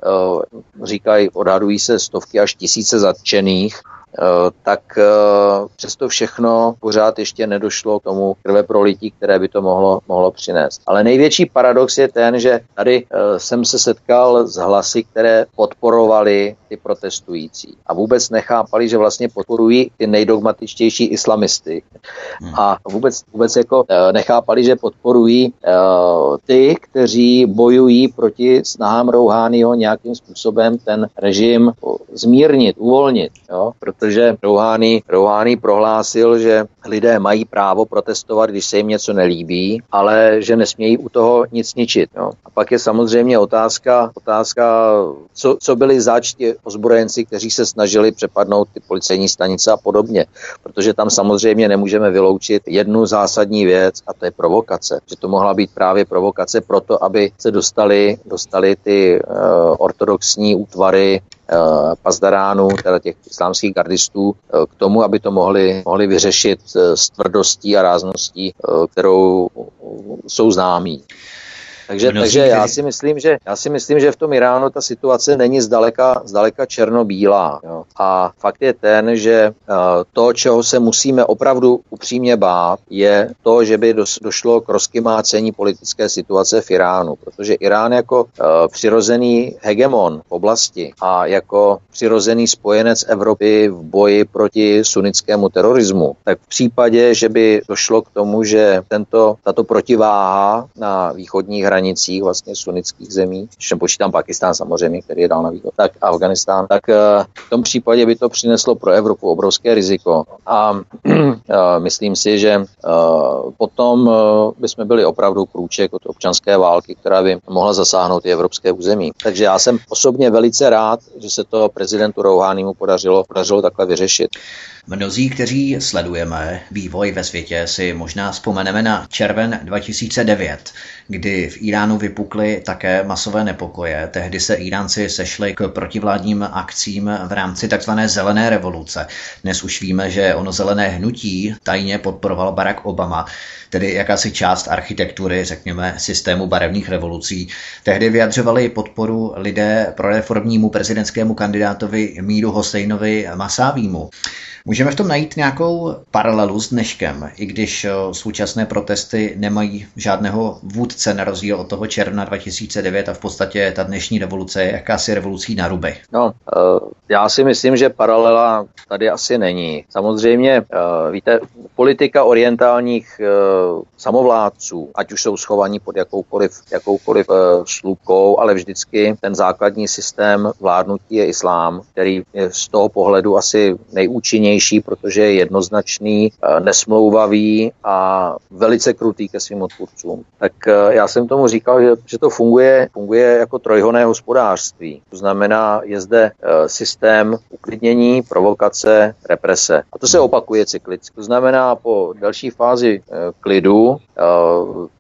říkají, odhadují se stovky až tisíce zatčených, Eh, tak eh, přesto všechno pořád ještě nedošlo k tomu krve prolití, které by to mohlo, mohlo přinést. Ale největší paradox je ten, že tady eh, jsem se setkal s hlasy, které podporovali ty protestující a vůbec nechápali, že vlastně podporují ty nejdogmatičtější islamisty hmm. a vůbec, vůbec jako nechápali, že podporují ty, kteří bojují proti snahám Rouhányho nějakým způsobem ten režim zmírnit, uvolnit. Jo? Protože Rouhání, Rouhání prohlásil, že lidé mají právo protestovat, když se jim něco nelíbí, ale že nesmějí u toho nic ničit. Jo. A pak je samozřejmě otázka, otázka co, co byli zač ti ozbrojenci, kteří se snažili přepadnout ty policejní stanice a podobně. Protože tam samozřejmě nemůžeme vyloučit jednu zásadní věc a to je provokace. Že to mohla být právě provokace proto, aby se dostali, dostali ty uh, ortodoxní útvary pazdaránů, teda těch islámských gardistů, eh, k tomu, aby to mohli, mohli vyřešit eh, s tvrdostí a rázností, kterou jsou známí. Takže, takže já, si myslím, že, já si myslím, že v tom Iránu ta situace není zdaleka, zdaleka černobílá. Jo. A fakt je ten, že uh, to, čeho se musíme opravdu upřímně bát, je to, že by došlo k rozkymácení politické situace v Iránu. Protože Irán jako uh, přirozený hegemon v oblasti a jako přirozený spojenec Evropy v boji proti sunnickému terorismu, tak v případě, že by došlo k tomu, že tento, tato protiváha na východních hranicích vlastně sunnických zemí, když nepočítám Pakistán samozřejmě, který je dál na východ, tak Afganistán, tak v tom případě by to přineslo pro Evropu obrovské riziko. A myslím si, že potom bychom byli opravdu krůček od občanské války, která by mohla zasáhnout i evropské území. Takže já jsem osobně velice rád, že se to prezidentu Rouhánimu podařilo, podařilo takhle vyřešit. Mnozí, kteří sledujeme vývoj ve světě, si možná vzpomeneme na červen 2009, kdy v Iránu vypukly také masové nepokoje. Tehdy se Iránci sešli k protivládním akcím v rámci tzv. zelené revoluce. Dnes už víme, že ono zelené hnutí tajně podporoval Barack Obama, tedy jakási část architektury, řekněme, systému barevných revolucí. Tehdy vyjadřovali podporu lidé pro reformnímu prezidentskému kandidátovi Míru Hosejnovi Masávímu. Můžeme v tom najít nějakou paralelu s dneškem, i když eh, současné protesty nemají žádného vůdce na rozdíl od toho června 2009 a v podstatě ta dnešní revoluce je jakási revolucí na ruby. No, eh, já si myslím, že paralela tady asi není. Samozřejmě, eh, víte, politika orientálních samovládců, ať už jsou schovaní pod jakoukoliv, jakoukoliv slupkou, ale vždycky ten základní systém vládnutí je islám, který je z toho pohledu asi nejúčinnější silnější, protože je jednoznačný, eh, nesmlouvavý a velice krutý ke svým odpůrcům. Tak eh, já jsem tomu říkal, že, že to funguje, funguje jako trojhoné hospodářství. To znamená, je zde eh, systém uklidnění, provokace, represe. A to se opakuje cyklicky. To znamená, po další fázi klidu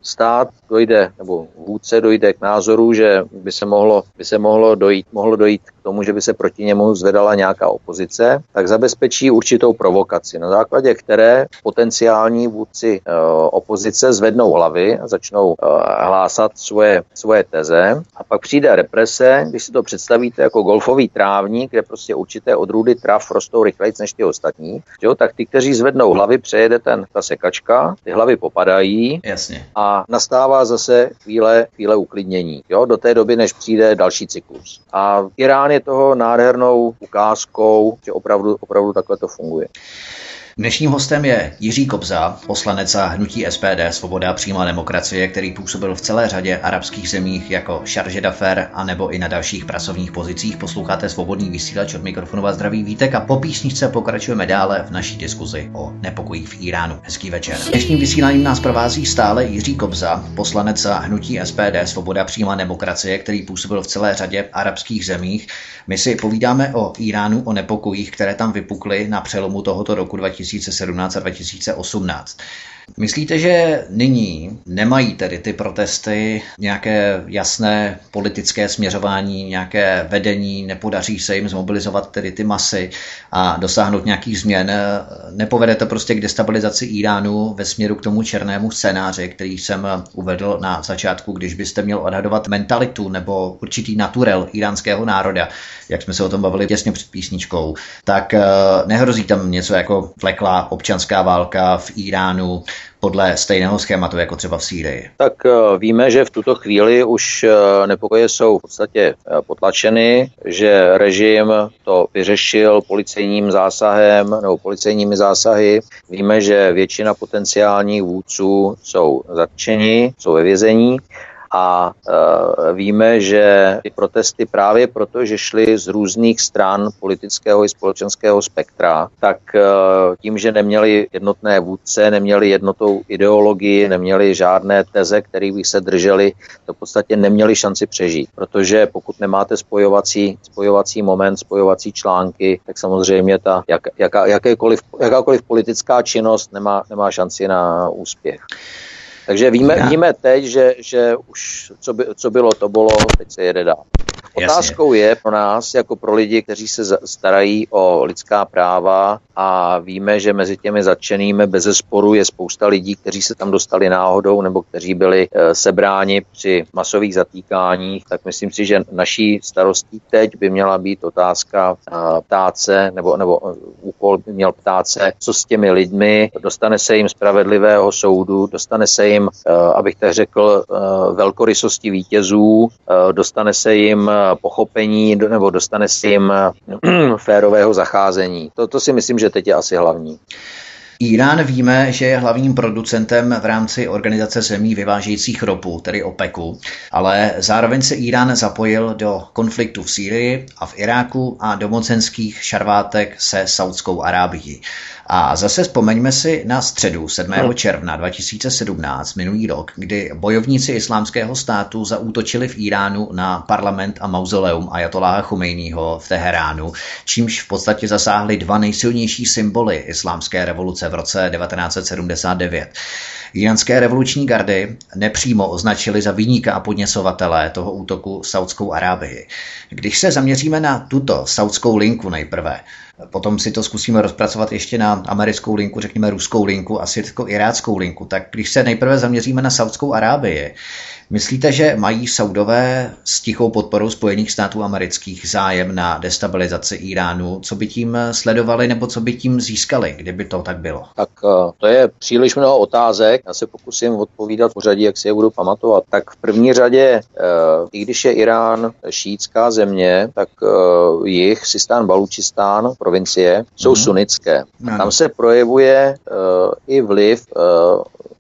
stát dojde, nebo vůdce dojde k názoru, že by se mohlo, by se mohlo dojít, mohlo dojít k tomu, že by se proti němu zvedala nějaká opozice, tak zabezpečí určitou provokaci, na základě které potenciální vůdci e, opozice zvednou hlavy a začnou e, hlásat svoje, svoje teze. A pak přijde represe, když si to představíte jako golfový trávník, kde prostě určité odrůdy trav rostou rychleji než ty ostatní, jo, tak ty, kteří zvednou hlavy, přejede ten, ta sekačka, ty hlavy popadají Jasně. a nastává zase chvíle, chvíle uklidnění, jo, do té doby, než přijde další cyklus. A Irán je toho nádhernou ukázkou, že opravdu, opravdu takhle to funguje. Dnešním hostem je Jiří Kobza, poslanec za hnutí SPD Svoboda a přímá demokracie, který působil v celé řadě arabských zemích jako Charge d'affaires a nebo i na dalších pracovních pozicích. Posloucháte svobodný vysílač od mikrofonu vás zdraví Vítek a po písničce pokračujeme dále v naší diskuzi o nepokojích v Iránu. Hezký večer. Dnešním vysíláním nás provází stále Jiří Kobza, poslanec za hnutí SPD Svoboda a přímá demokracie, který působil v celé řadě arabských zemích. My si povídáme o Iránu, o nepokojích, které tam vypukly na přelomu tohoto roku 2017 a 2018. Myslíte, že nyní nemají tedy ty protesty nějaké jasné politické směřování, nějaké vedení, nepodaří se jim zmobilizovat tedy ty masy a dosáhnout nějakých změn? Nepovede to prostě k destabilizaci Iránu ve směru k tomu černému scénáři, který jsem uvedl na začátku, když byste měl odhadovat mentalitu nebo určitý naturel iránského národa, jak jsme se o tom bavili těsně před písničkou, tak eh, nehrozí tam něco jako vleklá občanská válka v Iránu, podle stejného schématu jako třeba v Sýrii? Tak eh, víme, že v tuto chvíli už eh, nepokoje jsou v podstatě potlačeny, že režim to vyřešil policejním zásahem nebo policejními zásahy. Víme, že většina potenciálních vůdců jsou zatčeni, jsou ve vězení a e, víme, že ty protesty právě proto, že šly z různých stran politického i společenského spektra, tak e, tím, že neměli jednotné vůdce, neměli jednotou ideologii, neměli žádné teze, které by se drželi, to v podstatě neměli šanci přežít. Protože pokud nemáte spojovací, spojovací moment, spojovací články, tak samozřejmě ta jak, jaká, jakékoliv, jakákoliv politická činnost nemá, nemá šanci na úspěch. Takže víme, víme teď, že, že už co, by, co bylo, to bylo, teď se jede dál. Otázkou je pro nás, jako pro lidi, kteří se starají o lidská práva a víme, že mezi těmi zatčenými bez sporu je spousta lidí, kteří se tam dostali náhodou nebo kteří byli e, sebráni při masových zatýkáních, tak myslím si, že naší starostí teď by měla být otázka e, ptáce, nebo, nebo e, úkol by měl ptáce, co s těmi lidmi, dostane se jim spravedlivého soudu, dostane se jim, abych tak řekl, velkorysosti vítězů, dostane se jim pochopení nebo dostane si jim (clears throat) férového zacházení. To, to si myslím, že teď je asi hlavní. Irán víme, že je hlavním producentem v rámci organizace zemí vyvážejících ropu, tedy OPECu, ale zároveň se Irán zapojil do konfliktu v Sýrii a v Iráku a do mocenských šarvátek se Saudskou Arábií. A zase vzpomeňme si na středu 7. Hmm. června 2017, minulý rok, kdy bojovníci islámského státu zaútočili v Iránu na parlament a mauzoleum Ajatoláha Chumejního v Teheránu, čímž v podstatě zasáhli dva nejsilnější symboly islámské revoluce v roce 1979. Iránské revoluční gardy nepřímo označili za výníka a podněsovatele toho útoku Saudskou Arábii. Když se zaměříme na tuto saudskou linku nejprve, Potom si to zkusíme rozpracovat ještě na americkou linku, řekněme ruskou linku a syrsko-iráckou linku. Tak když se nejprve zaměříme na Saudskou Arábii, Myslíte, že mají Saudové s tichou podporou Spojených států amerických zájem na destabilizaci Iránu? Co by tím sledovali nebo co by tím získali, kdyby to tak bylo? Tak eh, to je příliš mnoho otázek. Já se pokusím odpovídat v pořadí, jak si je budu pamatovat. Tak v první řadě, eh, i když je Irán šítská země, tak eh, jich, Sistán, Balučistán, provincie, jsou mm-hmm. sunnické. Tam se projevuje i vliv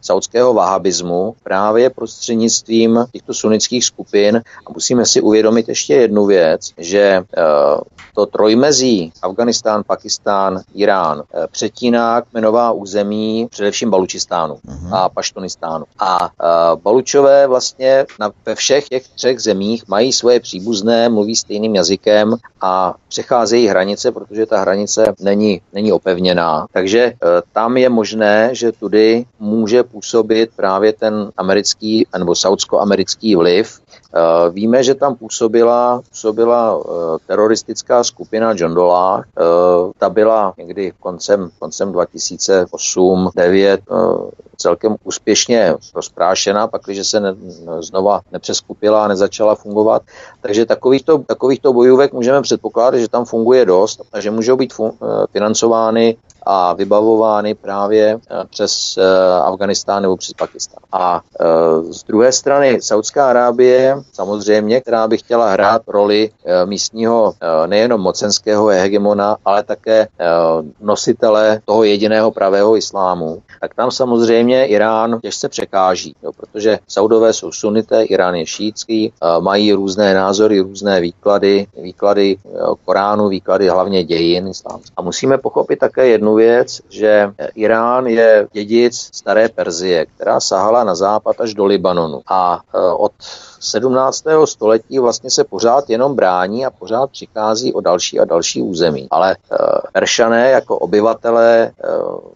saudského vahabismu právě prostřednictvím těchto sunnických skupin. A musíme si uvědomit ještě jednu věc, že eh, to trojmezí Afganistán, Pakistán, Irán eh, přetíná kmenová území především Balučistánu uh-huh. a Paštonistánu. A uh, Balučové vlastně na, ve všech těch třech zemích mají svoje příbuzné, mluví stejným jazykem a přecházejí hranice, protože ta hranice není, není opevněná. Takže uh, tam je možné, že tudy může působit právě ten americký nebo saudsko-americký vliv. Eh, víme, že tam působila, působila eh, teroristická skupina John Dola. Eh, ta byla někdy koncem, koncem 2008-2009 celkem úspěšně rozprášena, pak, když se ne, znova nepřeskupila a nezačala fungovat. Takže takovýchto, takovýchto bojůvek můžeme předpokládat, že tam funguje dost a že můžou být fun, financovány a vybavovány právě eh, přes eh, Afganistán nebo přes Pakistán. A eh, z druhé strany Saudská Arábie, samozřejmě, která by chtěla hrát roli místního nejenom mocenského hegemona, ale také nositele toho jediného pravého islámu, tak tam samozřejmě Irán těžce překáží, jo, protože Saudové jsou sunité, Irán je šítský, mají různé názory, různé výklady, výklady Koránu, výklady hlavně dějin islámských. A musíme pochopit také jednu věc, že Irán je dědic staré Perzie, která sahala na západ až do Libanonu. A e, od 17. století vlastně se pořád jenom brání a pořád přichází o další a další území. Ale e, Peršané jako obyvatelé e,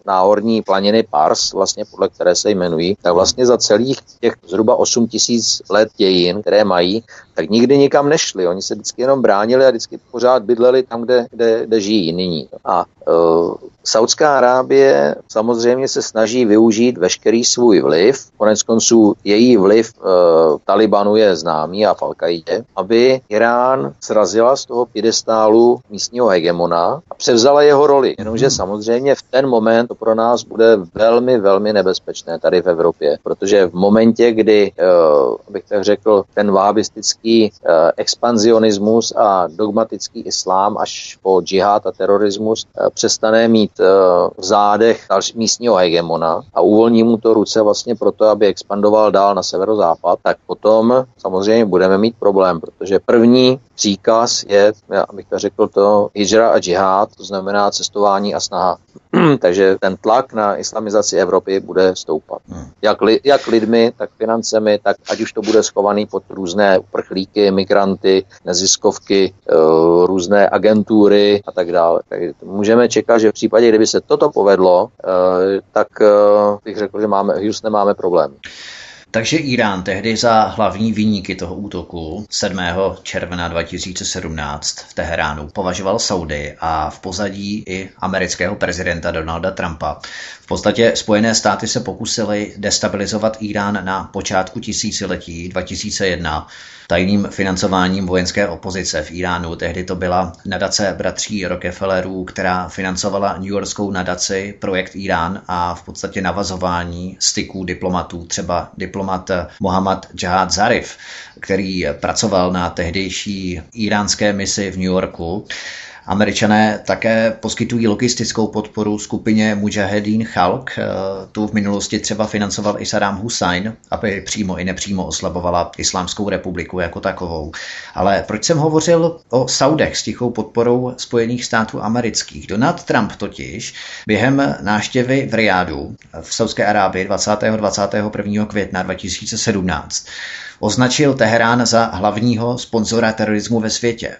náhorní planiny Pars, vlastně podle které se jmenují, tak vlastně za celých těch zhruba 8 tisíc let dějin, které mají, tak nikdy nikam nešli. Oni se vždycky jenom bránili a vždycky pořád bydleli tam, kde, kde, kde žijí nyní. A Saudská Arábie samozřejmě se snaží využít veškerý svůj vliv. Konec konců její vliv uh, Talibanu je známý a al aby Irán srazila z toho piedestálu místního hegemona a převzala jeho roli. Jenomže samozřejmě v ten moment to pro nás bude velmi, velmi nebezpečné tady v Evropě, protože v momentě, kdy, uh, abych tak řekl, ten vábistický uh, expanzionismus a dogmatický islám až po džihad a terorismus uh, přestane mít v zádech místního hegemona a uvolní mu to ruce vlastně proto, aby expandoval dál na severozápad, tak potom samozřejmě budeme mít problém, protože první příkaz je, já bych to řekl, to hijra a džihad, to znamená cestování a snaha. (clears throat) Takže ten tlak na islamizaci Evropy bude stoupat. Jak, li, jak lidmi, tak financemi, tak ať už to bude schovaný pod různé uprchlíky, migranty, neziskovky, eh, různé agentury a tak dále. Takže můžeme čekat, že v případě, kdyby se toto povedlo, eh, tak eh, bych řekl, že máme, Houston máme problém. Takže Irán tehdy za hlavní výniky toho útoku 7. června 2017 v Teheránu považoval Saudy a v pozadí i amerického prezidenta Donalda Trumpa. V podstatě Spojené státy se pokusily destabilizovat Irán na počátku tisíciletí 2001 tajným financováním vojenské opozice v Iránu. Tehdy to byla nadace bratří Rockefellerů, která financovala New Yorkskou nadaci Projekt Irán a v podstatě navazování styků diplomatů, třeba diplomat Mohammad Jahad Zarif, který pracoval na tehdejší iránské misi v New Yorku Američané také poskytují logistickou podporu skupině Mujahedin Chalk. Eh, tu v minulosti třeba financoval i Saddam Hussein, aby přímo i nepřímo oslabovala Islámskou republiku jako takovou. Ale proč jsem hovořil o Saudech s tichou podporou Spojených států amerických? Donald Trump totiž během návštěvy v Riádu v Saudské Arábii 20. 21. května 2017 označil Teherán za hlavního sponzora terorismu ve světě.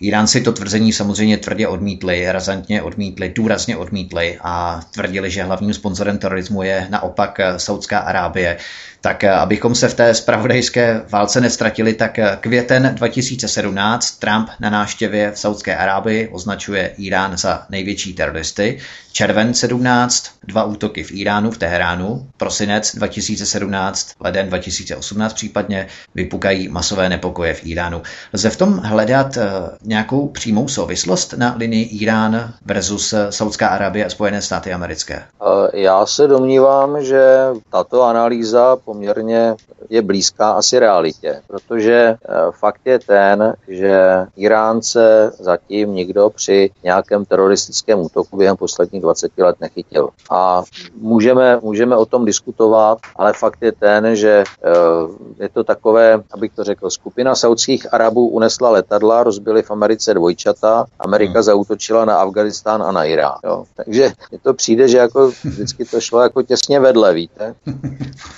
Iránci to tvrzení samozřejmě tvrdě odmítli, razantně odmítli, důrazně odmítli a tvrdili, že hlavním sponzorem terorismu je naopak Saudská Arábie. Tak eh, abychom se v té spravodajské válce nestratili, tak eh, květen 2017 Trump na návštěvě v Saudské Arábii označuje Irán za největší teroristy. Červen 17 dva útoky v Iránu, v Teheránu. Prosinec 2017, leden 2018 případně vypukají masové nepokoje v Iránu. Lze v tom hledat eh, nějakou přímou souvislost na linii Irán versus Saudská Arábie a Spojené státy americké? Já se domnívám, že tato analýza poměrně je blízká asi realitě, protože eh, fakt je ten, že Iránce zatím nikdo při nějakém teroristickém útoku během posledních 20 let nechytil. A můžeme, můžeme o tom diskutovat, ale fakt je ten, že eh, je to takové, abych to řekl, skupina saudských Arabů unesla letadla, rozbili v Americe dvojčata, Amerika hmm. zautočila na Afganistán a na Irán. Jo. Takže mi to přijde, že jako vždycky to šlo jako těsně vedle, víte. (laughs)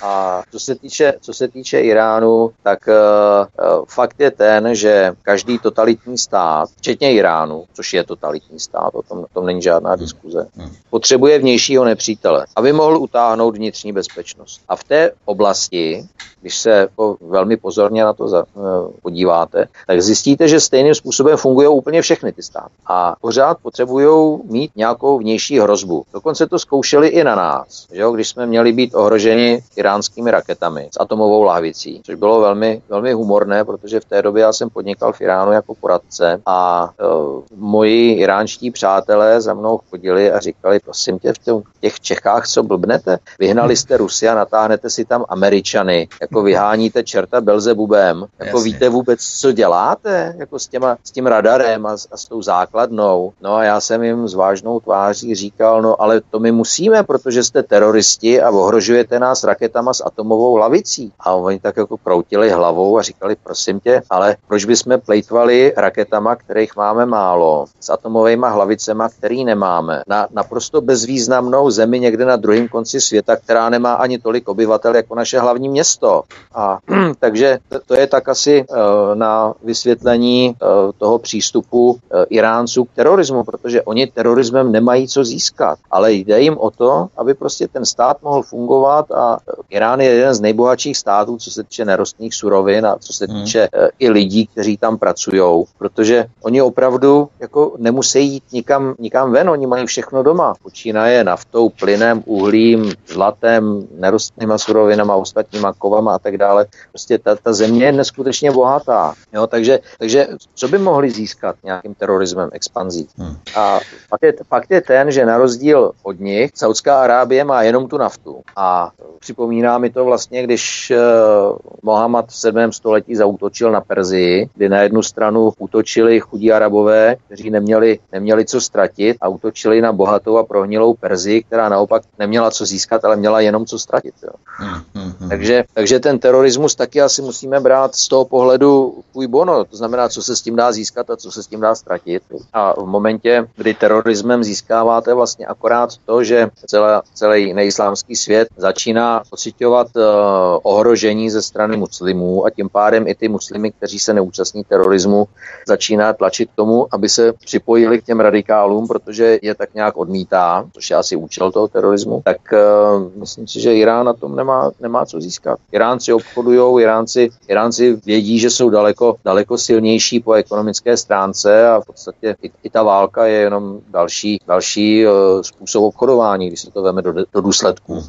A co se týče, co se týče Iránu, tak uh, fakt je ten, že každý totalitní stát, včetně Iránu, což je totalitní stát, o tom, o tom není žádná hmm. diskuze, hmm. potřebuje vnějšího nepřítele, aby mohl utáhnout vnitřní bezpečnost. A v té oblasti když se jako velmi pozorně na to za, uh, podíváte, tak zjistíte, že stejným způsobem fungují úplně všechny ty státy. A pořád potřebují mít nějakou vnější hrozbu. Dokonce to zkoušeli i na nás, že jo, když jsme měli být ohroženi iránskými raketami s atomovou lahvicí, což bylo velmi, velmi humorné, protože v té době já jsem podnikal v Iránu jako poradce a uh, moji iránští přátelé za mnou chodili a říkali, prosím tě, v těch Čechách co blbnete? Vyhnali jste Rusy a natáhnete si tam Američany, jako vyháníte čerta Belzebubem, jako Jasně. víte vůbec, co děláte, jako s, těma, s tím radarem a, a s tou základnou. No a já jsem jim s vážnou tváří říkal, no ale to my musíme, protože jste teroristi a ohrožujete nás raketama s atomovou hlavicí. A oni tak jako kroutili hlavou a říkali, prosím tě, ale proč bychom plejtvali raketama, kterých máme málo, s atomovými hlavicema, který nemáme, na naprosto bezvýznamnou zemi někde na druhém konci světa, která nemá ani tolik obyvatel jako naše hlavní město. A (clears throat) takže to je tak asi eh, na vysvětlení eh, toho přístupu eh, Iránců k terorismu, protože oni terorismem nemají co získat, ale jde jim o to, aby prostě ten stát mohl fungovat a Irán je jeden z nejbohatších států, co se týče nerostných surovin a co se hmm. týče hmm. i lidí, kteří tam pracují, protože oni opravdu jako nemusí jít nikam, nikam ven, oni mají všechno doma. Počínaje naftou, plynem, uhlím, zlatem, nerostnýma surovinama, ostatníma kovama a tak dále. Prostě ta, ta země je neskutečně bohatá. Jo, takže, takže co by mohli získat nějakým terorismem, expanzí? Hmm. A fakt je, fakt je ten, že na rozdíl od nich Saudská Arábie má jenom tu naftu. A připomíná mi to vlastně, když uh, Mohamed v 7. století zautočil na Perzii, kdy na jednu stranu útočili chudí Arabové, kteří neměli, neměli co ztratit a útočili na bohatou a prohnilou Perzii, která naopak neměla co získat, ale měla jenom co ztratit. Jo. Hmm, hmm, hmm. Takže, takže ten terorismus taky asi musíme brát z toho pohledu půj bono, to znamená, co se s tím dá získat a co se s tím dá ztratit. A v momentě, kdy terorismem získáváte vlastně akorát to, že celé, celý neislámský svět začíná pocitovat uh, ohrožení ze strany muslimů a tím pádem i ty muslimy, kteří se neúčastní terorismu, začíná tlačit k tomu, aby se připojili k těm radikálům, protože je tak nějak odmítá, což je asi účel toho terorismu, tak uh, myslím si, že Irán na tom nemá, nemá co získat. Irán Iránci obchodují, Iránci, Iránci vědí, že jsou daleko, daleko silnější po ekonomické stránce a v podstatě i, i ta válka je jenom další, další uh, způsob obchodování, když se to veme do, do důsledků.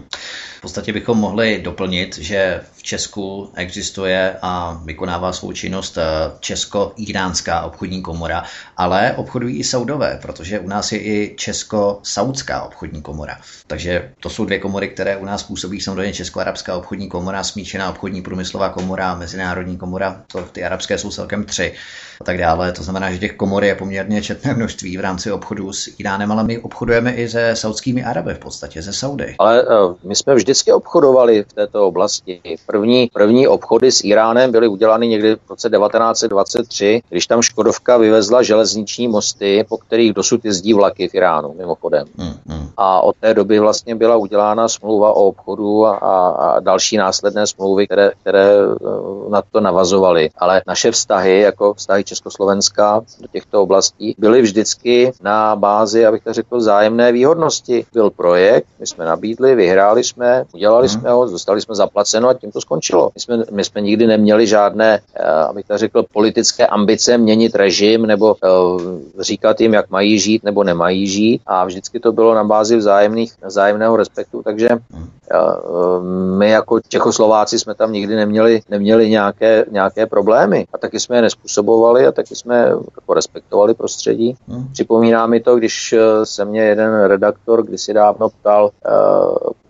Podstatě bychom mohli doplnit, že Česku existuje a vykonává svou činnost eh, Česko-Iránská obchodní komora, ale obchodují i Saudové, protože u nás je i Česko-Saudská obchodní komora. Takže to jsou dvě komory, které u nás působí samozřejmě Česko-Arabská obchodní komora, smíšená obchodní průmyslová komora, Mezinárodní komora, to ty arabské jsou celkem tři a tak dále. To znamená, že těch komor je poměrně četné množství v rámci obchodu s Iránem, ale my obchodujeme i se saudskými Araby v podstatě, ze Saudy. Ale uh, my jsme vždycky obchodovali v této oblasti. První, první obchody s Iránem byly udělány někdy v roce 1923, když tam Škodovka vyvezla železniční mosty, po kterých dosud jezdí vlaky v Iránu, mimochodem. Hmm, hmm. A od té doby vlastně byla udělána smlouva o obchodu a, a další následné smlouvy, které, které eh, na to navazovaly. Ale naše vztahy, jako vztahy Československa do těchto oblastí, byly vždycky na bázi, abych to řekl, zájemné výhodnosti. Byl projekt, my jsme nabídli, vyhráli jsme, udělali hmm. jsme ho, dostali jsme zaplaceno a tím to skončilo. My jsme, my jsme nikdy neměli žádné, eh, abych to řekl, politické ambice měnit režim nebo uh, říkat jim, jak mají žít nebo nemají žít a vždycky to bylo na bázi vzájemných, vzájemného respektu, takže uh, my jako Čechoslováci jsme tam nikdy neměli, neměli nějaké, nějaké problémy a taky jsme je nespůsobovali a taky jsme jako respektovali prostředí. Hmm. Připomíná mi to, když se mě jeden redaktor kdysi dávno ptal,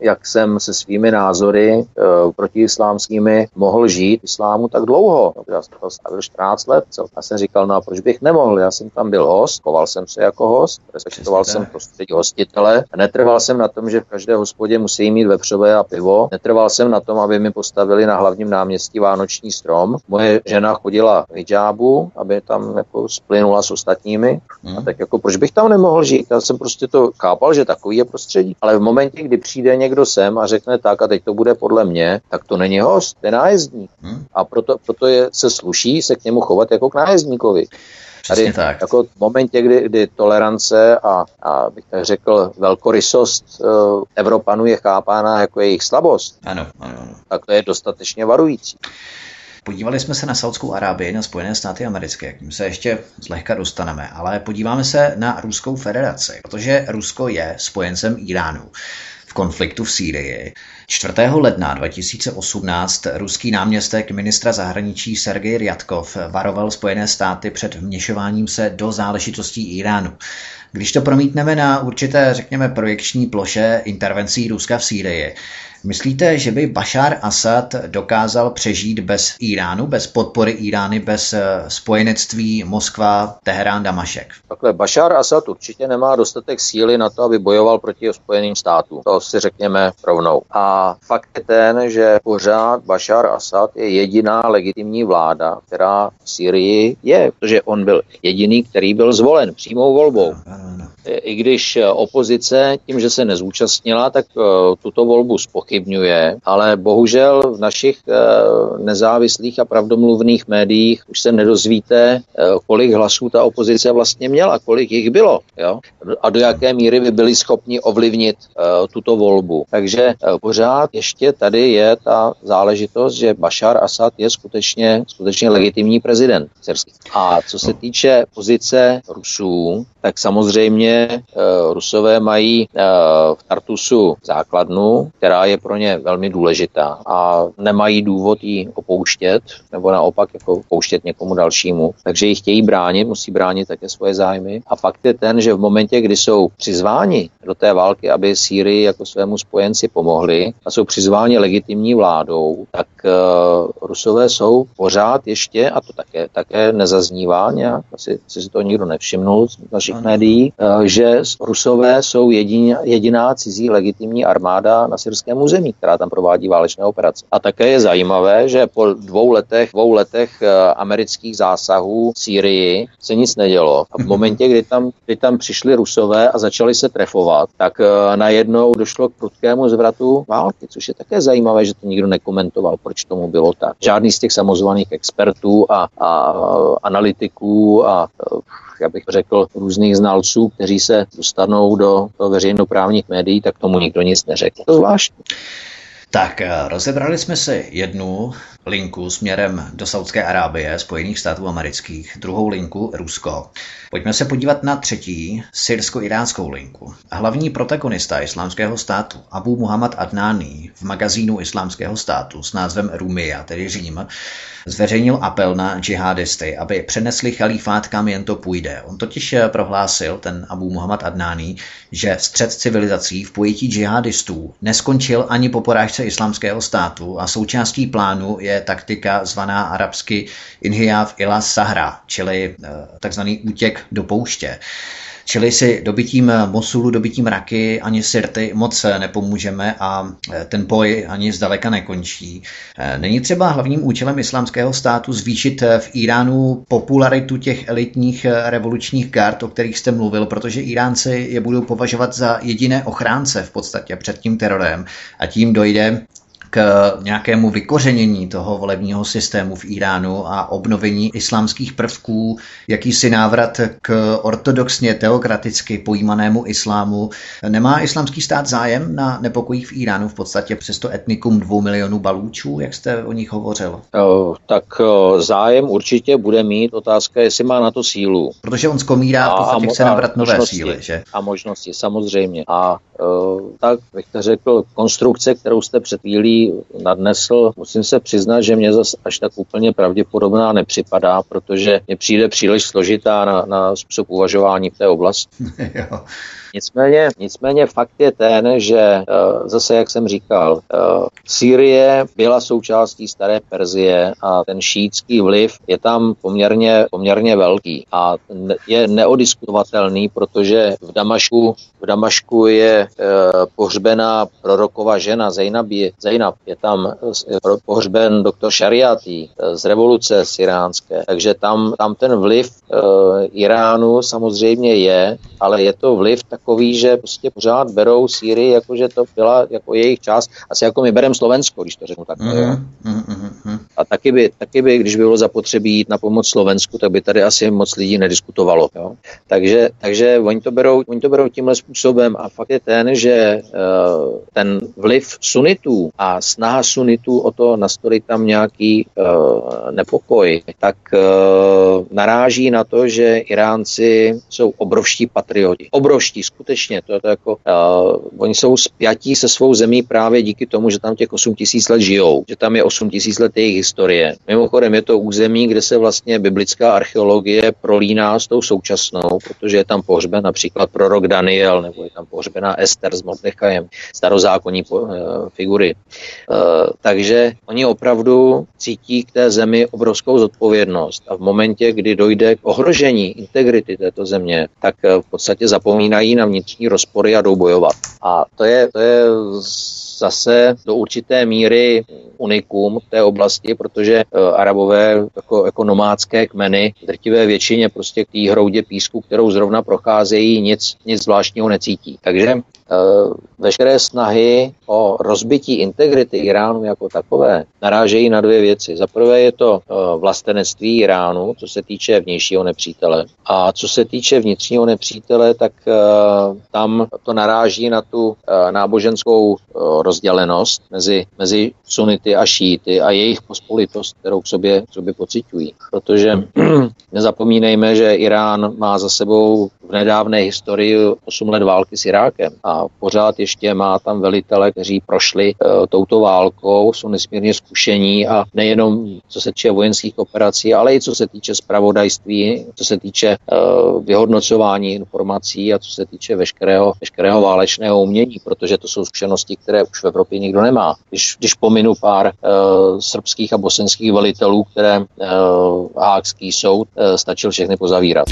jak jsem se svými názory protiislámskými mohl žít v islámu tak dlouho. No, já jsem to stavil 14 let. Co? Já jsem říkal, no a proč bych nemohl? Já jsem tam byl host, koval jsem se jako host, respektoval jsem prostředí hostitele. Netrval jsem na tom, že v každé hospodě musí mít vepřové a pivo. Netrval jsem na tom, aby mi postavili na hlavním náměstí vánoční strom. Moje žena chodila v hijábu, aby tam jako splynula s ostatními. Hmm. A tak jako proč bych tam nemohl žít? Já jsem prostě to chápal, že takový je prostředí. Ale v momentě, kdy přijde někdo sem a řekne tak a teď to bude podle mě, tak to není host, to je nájezdník. Hmm. A proto, proto je, se sluší se k němu chovat jako k nájezdníkovi. Tady tak. jako v momentě, kdy, kdy tolerance a, a bych tak řekl velkorysost uh, Evropanů je chápána jako jejich slabost, ano, ano, ano. tak to je dostatečně varující. Podívali jsme se na Saudskou Arábii, na Spojené státy americké, k tím se ještě zlehka dostaneme, ale podíváme se na Ruskou federaci, protože Rusko je spojencem Iránu v konfliktu v Sýrii. 4. ledna 2018 ruský náměstek ministra zahraničí Sergej Ryadkov varoval Spojené státy před vměšováním se do záležitostí Iránu. Když to promítneme na určité, řekněme, projekční ploše intervencí Ruska v Sýrii, Myslíte, že by Bashar Assad dokázal přežít bez Iránu, bez podpory Irány, bez eh, spojenectví Moskva, Teherán, Damašek? Takhle, Bashar Assad určitě nemá dostatek síly na to, aby bojoval proti Spojeným státům. To si řekněme rovnou. A fakt je ten, že pořád Bashar Assad je jediná legitimní vláda, která v Syrii je, protože on byl jediný, který byl zvolen přímou volbou. I když opozice tím, že se nezúčastnila, tak eh, tuto volbu spochybnila spochybňuje, ale bohužel v našich eh, nezávislých a pravdomluvných médiích už se nedozvíte, eh, kolik hlasů ta opozice vlastně měla, kolik jich bylo jo? a do jaké míry by byli schopni ovlivnit eh, tuto volbu. Takže pořád ještě tady je ta záležitost, že Bashar Assad je skutečně, skutečně legitimní prezident A co se týče pozice Rusů, tak samozřejmě Rusové mají v Tartusu základnu, která je pro ně velmi důležitá a nemají důvod ji opouštět, nebo naopak jako pouštět někomu dalšímu. Takže ji chtějí bránit, musí bránit také svoje zájmy. A fakt je ten, že v momentě, kdy jsou přizváni do té války, aby Sýrii jako svému spojenci pomohli a jsou přizváni legitimní vládou, tak uh, Rusové jsou pořád ještě, a to také, také nezaznívá nějak, asi, si to nikdo nevšimnul z našich ano. médií, uh, že Rusové jsou jediná, jediná cizí legitimní armáda na syrském území území, která tam provádí válečné operace. A také je zajímavé, že po dvou letech, dvou letech eh, amerických zásahů v Sýrii se nic nedělo. A v momentě, kdy tam, kdy tam přišli Rusové a začali se trefovat, tak eh, najednou došlo k prudkému zvratu války, což je také zajímavé, že to nikdo nekomentoval, proč tomu bylo tak. Žádný z těch samozvaných expertů a, a analytiků a eh, já bych řekl, různých znalců, kteří se dostanou do veřejnoprávních médií, tak tomu nikdo nic neřekl. To zvláštní. Tak eh, rozebrali jsme si jednu linku směrem do Saudské Arábie, Spojených států amerických, druhou linku Rusko. Pojďme se podívat na třetí, syrsko-iránskou linku. Hlavní protagonista islámského státu Abu Muhammad Adnani v magazínu islámského státu s názvem Rumia, tedy Řím, zveřejnil apel na džihadisty, aby přenesli chalífát kam jen to půjde. On totiž prohlásil, ten Abu Muhammad Adnani, že střed civilizací v pojetí džihadistů neskončil ani po porážce islámského státu a součástí plánu je taktika zvaná arabsky Inhiyav ila Sahra, čili eh, takzvaný útěk do pouště. Čili si dobytím Mosulu, dobytím Raky ani Sirty moc nepomůžeme a eh, ten boj ani zdaleka nekončí. Eh, není třeba hlavním účelem islámského státu zvýšit v Iránu popularitu těch elitních revolučních gard, o kterých jste mluvil, protože Iránci je budou považovat za jediné ochránce v podstatě před tím terorem a tím dojde k nějakému vykořenění toho volebního systému v Iránu a obnovení islámských prvků, jakýsi návrat k ortodoxně teokraticky pojímanému islámu. Nemá islámský stát zájem na nepokojích v Iránu v podstatě přes to etnikum dvou milionů balůčů, jak jste o nich hovořil? O, tak o, zájem určitě bude mít. Otázka, jestli má na to sílu. Protože on zkomírá a, podstatě chce nabrat nové síly, že? A možnosti, samozřejmě. A tak bych to řekl, konstrukce, kterou jste před chvílí nadnesl, musím se přiznat, že mě zase až tak úplně pravděpodobná nepřipadá, protože mě přijde příliš složitá na, na způsob uvažování v té oblasti. (laughs) Nicméně, nicméně fakt je ten, že eh, zase, jak jsem říkal, eh, Sýrie byla součástí staré Perzie a ten šítský vliv je tam poměrně, poměrně velký a je neodiskutovatelný, protože v Damašku, v Damašku je eh, pohřbená prorokova žena Zainab, Zainab je tam pohřben doktor Šariati z revoluce siránské, takže tam, tam ten vliv Iránu samozřejmě je, ale je to vliv tak takový, že prostě pořád berou Sýrii, jako že to byla jako jejich část, asi jako my bereme Slovensko, když to řeknu tak. Mm-hmm. Mm-hmm. A taky by, taky by, když by bylo zapotřebí jít na pomoc Slovensku, tak by tady asi moc lidí nediskutovalo. Jo? Takže, takže oni, to berou, oni to berou tímhle způsobem a fakt je ten, že uh, ten vliv sunitů a snaha sunitů o to nastolit tam nějaký uh, nepokoj, tak uh, naráží na to, že Iránci jsou obrovští patrioti. Obrovští, skutečně, to je to jako, uh, oni jsou spjatí se svou zemí právě díky tomu, že tam těch 8 tisíc let žijou, že tam je 8 tisíc let jejich historie. Mimochodem je to území, kde se vlastně biblická archeologie prolíná s tou současnou, protože je tam pohřben například prorok Daniel, nebo je tam pohřbená Ester s Mordechajem, starozákonní uh, figury. Uh, takže oni opravdu cítí k té zemi obrovskou zodpovědnost a v momentě, kdy dojde k ohrožení integrity této země, tak v podstatě zapomínají na vnitřní rozpory a jdou bojovat. A to je, to je zase do určité míry unikum té oblasti, protože uh, Arabové jako, jako nomádské kmeny v drtivé většině prostě k té hroudě písku, kterou zrovna procházejí, nic, nic zvláštního necítí. Takže uh, veškeré snahy o rozbití integrity Iránu jako takové narážejí na dvě věci. Za prvé je to uh, vlastenectví Iránu, co se týče vnějšího nepřítele. A co se týče vnitřního nepřítele, tak tam to naráží na tu náboženskou uh, rozdělenost mezi, mezi sunity a šíty a jejich pospolitost, kterou k sobě, k sobě pocitují. Protože (clears throat) nezapomínejme, že Irán má za sebou v nedávné historii 8 let války s Irákem a pořád ještě má tam velitele, kteří prošli uh, touto válkou, jsou nesmírně zkušení a nejenom co se týče vojenských operací, ale i co se týče spravodajství, co se týče uh, vyhodnocování informací a co se týče veškerého, veškerého válečného umění, protože to jsou zkušenosti, které už v Evropě nikdo nemá. Když, když pominu pár uh, srbských a bosenských velitelů, které uh, Hákský soud uh, stačil všechny pozavírat.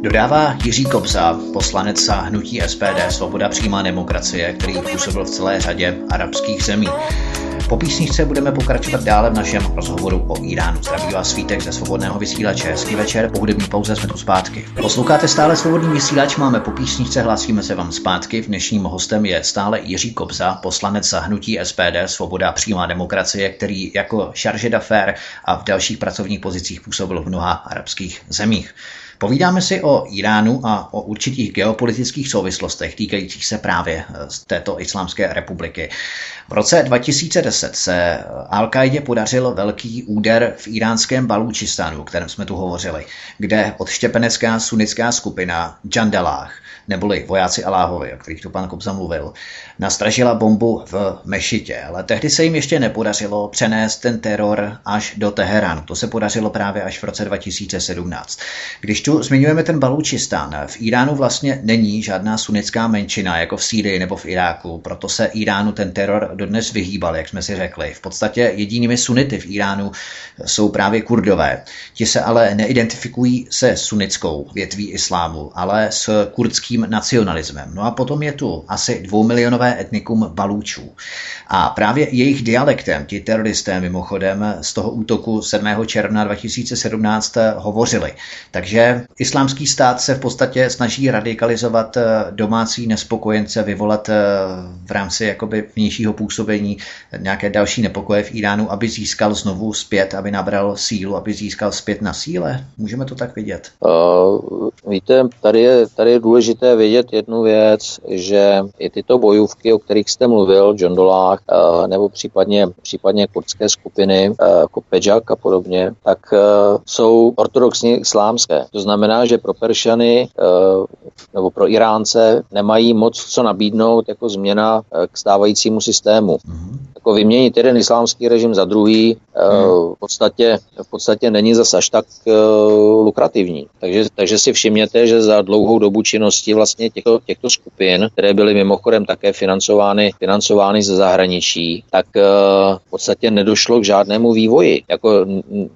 Dodává Jiří Kobza, poslanec za hnutí SPD Svoboda přímá demokracie, který působil v celé řadě arabských zemí. Po písničce budeme pokračovat dále v našem rozhovoru o Iránu. Zdraví vás svítek ze svobodného vysílače. Hezký večer, po hudební pauze jsme tu zpátky. Posloucháte stále svobodný vysílač, máme po písničce, hlásíme se vám zpátky. V dnešním hostem je stále Jiří Kobza, poslanec za hnutí SPD Svoboda přímá demokracie, který jako charge d'affaires a v dalších pracovních pozicích působil v mnoha arabských zemích. Povídáme si o Iránu a o určitých geopolitických souvislostech týkajících se právě eh, z této islámské republiky. V roce 2010 se al qaidě podařil velký úder v iránském Balúčistánu, o kterém jsme tu hovořili, kde odštěpenecká sunická skupina Jandalách neboli vojáci Aláhovi, o kterých tu pan Kobza mluvil, nastražila bombu v Mešitě, ale tehdy se jim ještě nepodařilo přenést ten teror až do Teheránu. To se podařilo právě až v roce 2017. Když tu zmiňujeme ten Balučistán, v Iránu vlastně není žádná sunická menšina, jako v Sýrii nebo v Iráku, proto se Iránu ten teror dodnes vyhýbal, jak jsme si řekli. V podstatě jedinými sunity v Iránu jsou právě kurdové. Ti se ale neidentifikují se sunickou větví islámu, ale s kurdským nacionalismem. No a potom je tu asi dvoumilionové etnikum Balúčů. A právě jejich dialektem ti teroristé mimochodem z toho útoku 7. června 2017 hovořili. Takže islámský stát se v podstatě snaží radikalizovat domácí nespokojence, vyvolat v rámci jakoby vnějšího působení nějaké další nepokoje v Iránu, aby získal znovu zpět, aby nabral sílu, aby získal zpět na síle? Můžeme to tak vidět? Uh, víte, tady je, tady je důležité vědět jednu věc, že i tyto bojůvky, o kterých jste mluvil, John Dolách, uh, nebo případně, případně kurdské skupiny, uh, jako Pejak a podobně, tak uh, jsou ortodoxně islámské. To znamená, že pro Peršany nebo pro Iránce nemají moc co nabídnout jako změna k stávajícímu systému. Mm-hmm. Jako vyměnit jeden islámský režim za druhý mm. v, podstatě, v podstatě není zase až tak lukrativní. Takže, takže si všimněte, že za dlouhou dobu činnosti vlastně těchto, těchto skupin, které byly mimochodem také financovány, financovány ze zahraničí, tak uh, v podstatě nedošlo k žádnému vývoji. Jako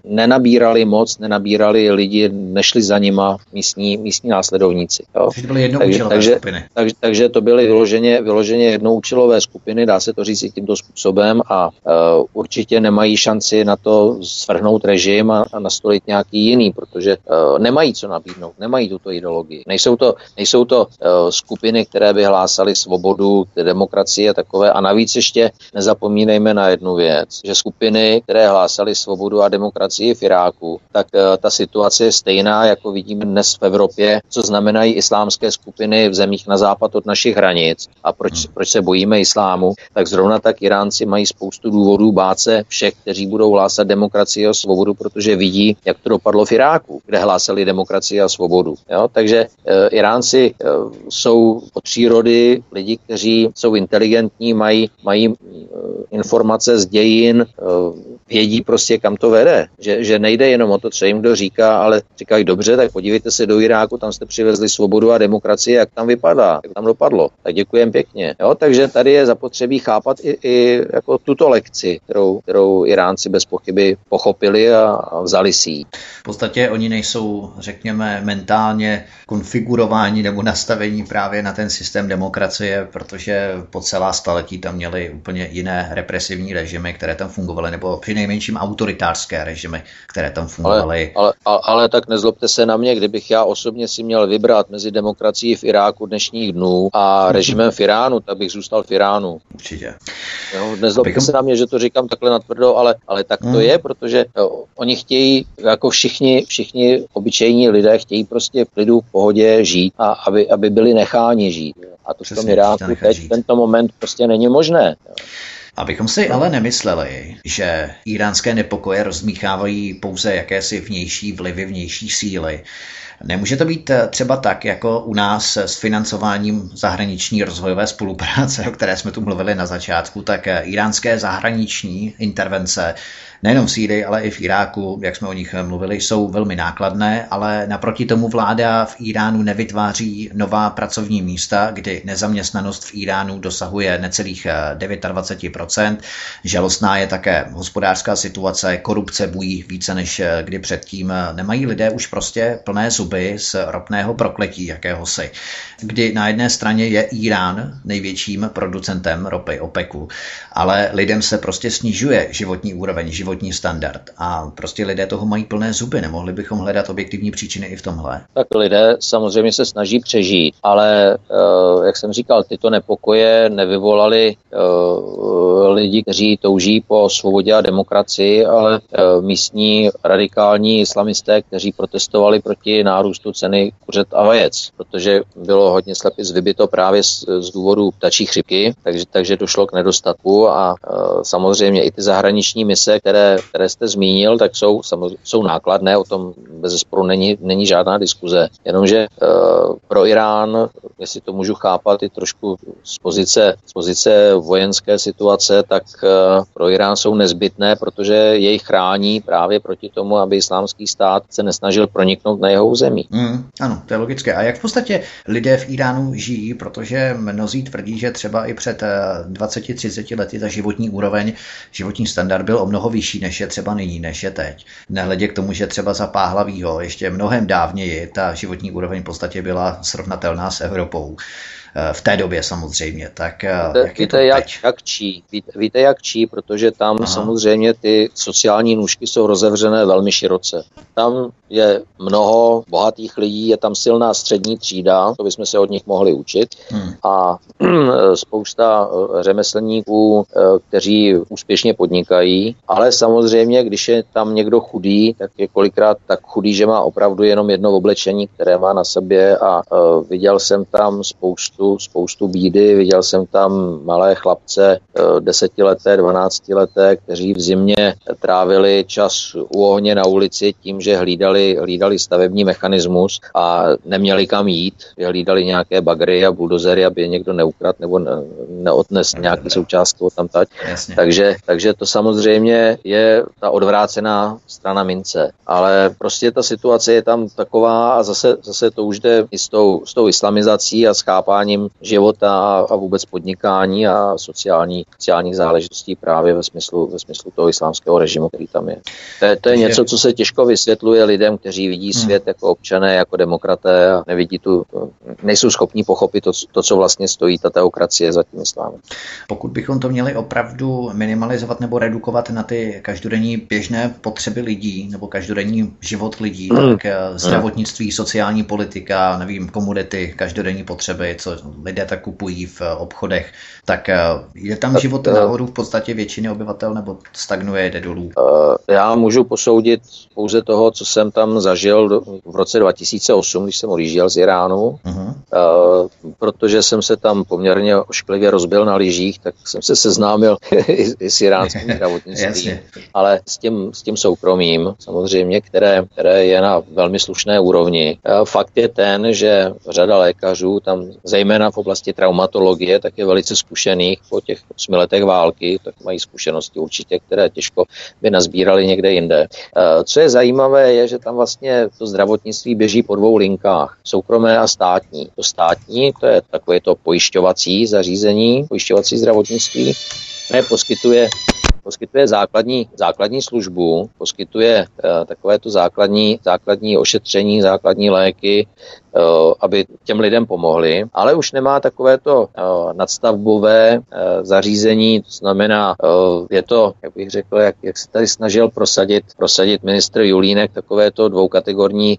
nenabírali moc, nenabírali lidi, nešli za nima místní, místní následovníci. Jo. Takže to byly takže, takže, skupiny. Takže, takže to byly vyloženě, vyloženě jednoučilové skupiny, dá se to říct i tímto způsobem a uh, určitě nemají šanci na to svrhnout režim a, a nastolit nějaký jiný, protože uh, nemají co nabídnout, nemají tuto ideologii. Nejsou to, nejsou to uh, skupiny, které by hlásaly svobodu, demokracie takové. A navíc ještě nezapomínejme na jednu věc, že skupiny, které hlásaly svobodu a demokracii v Iráku, tak uh, ta situace je stejná, jako vidíme dnes v Evropě, co znamenají islámské skupiny v zemích na západ od našich hranic. A proč, proč se bojíme islámu? Tak zrovna tak Iránci mají spoustu důvodů bát se všech, kteří budou hlásat demokracii a svobodu, protože vidí, jak to dopadlo v Iráku, kde hlásali demokracii a svobodu. Jo? Takže e, Iránci e, jsou od přírody lidi, kteří jsou inteligentní, mají, mají e, informace z dějin, e, vědí prostě, kam to vede. Že, že nejde jenom o to, co jim kdo říká, ale říkají, dobře, tak podívejte se do Iráku, tam jste přivezli svobodu a demokracii, jak tam vypadá, jak tam dopadlo. Tak děkujem pěkně. Jo? Takže tady je zapotřebí chápat i, i jako tuto lekci, kterou, kterou Iránci bez pochyby pochopili a, a vzali si ji. V podstatě oni nejsou, řekněme, mentálně konfigurováni nebo nastavení právě na ten systém demokracie, protože po celá staletí tam měli úplně jiné represivní režimy, které tam fungovaly, nebo při nejmenším autoritářské režimy, které tam fungovaly. Ale, ale, ale tak nezlobte se na mě, kdybych já osobně si měl vybrat mezi demokracií v Iráku dnešních dnů a (laughs) režimem v Iránu, tak bych zůstal v Iránu. Určitě. Jo, nezlobte Abychom... se na mě, že to říkám takhle natvrdo, ale, ale tak to hmm. je, protože jo, oni chtějí, jako všichni, všichni obyčejní lidé, chtějí prostě v klidu, v pohodě žít a aby, aby byli necháni žít. A to Přesně, v tom Iráku teď v tento moment prostě není možné. Jo. Abychom si ale nemysleli, že iránské nepokoje rozmíchávají pouze jakési vnější vlivy, vnější síly. Nemůže to být eh, třeba tak, jako u nás s financováním zahraniční rozvojové spolupráce, o které jsme tu mluvili na začátku, tak eh, iránské zahraniční intervence nejenom v Sýrii, ale i v Iráku, jak jsme o nich mluvili, jsou velmi nákladné, ale naproti tomu vláda v Iránu nevytváří nová pracovní místa, kdy nezaměstnanost v Iránu dosahuje necelých 29%. Žalostná je také hospodářská situace, korupce bují více než kdy předtím. Nemají lidé už prostě plné zuby z ropného prokletí jakéhosi, kdy na jedné straně je Irán největším producentem ropy OPECu, ale lidem se prostě snižuje životní úroveň, životní standard a prostě lidé toho mají plné zuby. Nemohli bychom hledat objektivní příčiny i v tomhle? Tak lidé samozřejmě se snaží přežít, ale eh, jak jsem říkal, tyto nepokoje nevyvolali eh, lidi, kteří touží po svobodě a demokracii, ale eh, místní radikální islamisté, kteří protestovali proti nárůstu ceny kuřet a vajec, protože bylo hodně slepic vybito právě z, z důvodu ptačí chřipky, takže, takže došlo k nedostatku a samozřejmě i ty zahraniční mise, které, které jste zmínil, tak jsou, jsou nákladné, o tom bez zesporu není, není žádná diskuze. Jenomže e, pro Irán, jestli to můžu chápat i trošku z pozice, z pozice vojenské situace, tak e, pro Irán jsou nezbytné, protože jej chrání právě proti tomu, aby islámský stát se nesnažil proniknout na jeho území. Mm, ano, to je logické. A jak v podstatě lidé v Iránu žijí, protože mnozí tvrdí, že třeba i před 20-30 lety ta životní úroveň, životní standard byl o mnoho vyšší, než je třeba nyní, než je teď. Nehledě k tomu, že třeba za Páhlavího ještě mnohem dávněji ta životní úroveň v podstatě byla srovnatelná s Evropou. Eh, v té době samozřejmě. Tak eh, víte, jak, víte, jak, jak čí, víte, víte jak čí, protože tam Aha. samozřejmě ty sociální nůžky jsou rozevřené velmi široce. Tam je mnoho bohatých lidí, je tam silná střední třída, to bychom se od nich mohli učit hmm. a (clears throat) spousta eh, řemeslníků, kteří úspěšně podnikají, ale samozřejmě, když je tam někdo chudý, tak je kolikrát tak chudý, že má opravdu jenom jedno oblečení, které má na sobě a viděl jsem tam spoustu spoustu, bídy. Viděl jsem tam malé chlapce, eh, desetileté, dvanáctileté, kteří v zimě trávili čas u ohně na ulici tím, že hlídali, hlídali stavební mechanismus a neměli kam jít. Hlídali nějaké bagry a buldozery, aby je někdo neukradl nebo ne, neodnes nějaký součást tam tať. Takže, takže to samozřejmě je ta odvrácená strana mince. Ale prostě ta situace je tam taková a zase, zase to už jde i s tou, s tou islamizací a schápání fungováním života a vůbec podnikání a sociální, sociálních záležitostí právě ve smyslu, ve smyslu toho islámského režimu, který tam je. To, je, to je něco, co se těžko vysvětluje lidem, kteří vidí hmm. svět jako občané, jako demokraté a nevidí tu, nejsou schopni pochopit to, to co vlastně stojí ta teokracie za tím islámem. Pokud bychom to měli opravdu minimalizovat nebo redukovat na ty každodenní běžné potřeby lidí nebo každodenní život lidí, hmm. tak eh, zdravotnictví, sociální politika, nevím, komodity, každodenní potřeby, co lidé tak kupují v obchodech, tak eh, je tam tak, život eh, nahoru v podstatě většiny obyvatel nebo stagnuje, jde dolů? Eh, já můžu posoudit pouze toho, co jsem tam zažil v roce 2008, když jsem odjížděl z Iránu, uh-huh. protože jsem se tam poměrně ošklivě rozbil na lyžích, tak jsem se seznámil (laughs) i, i s iránským (laughs) zdravotnictvím, ale s tím, s tím soukromým samozřejmě, které, které je na velmi slušné úrovni. Fakt je ten, že řada lékařů tam zejména v oblasti traumatologie, tak je velice zkušených po těch osmi letech války, tak mají zkušenosti určitě, které těžko by nazbírali někde jinde. Eh, co je zajímavé, je, že tam vlastně to zdravotnictví běží po dvou linkách, soukromé a státní. To státní, to je takové to pojišťovací zařízení, pojišťovací zdravotnictví, které poskytuje poskytuje základní, základní službu, poskytuje uh, takové to základní, základní ošetření, základní léky, aby těm lidem pomohli, ale už nemá takovéto eh, nadstavbové eh, zařízení, to znamená, je to, jak bych řekl, jak, jak se tady snažil prosadit, prosadit ministr Julínek, takovéto dvoukategorní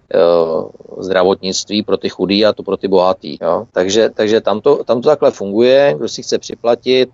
zdravotnictví pro ty chudý a to pro ty bohatý. Jo? Takže, takže tam, to, tam to takhle funguje, kdo si chce připlatit,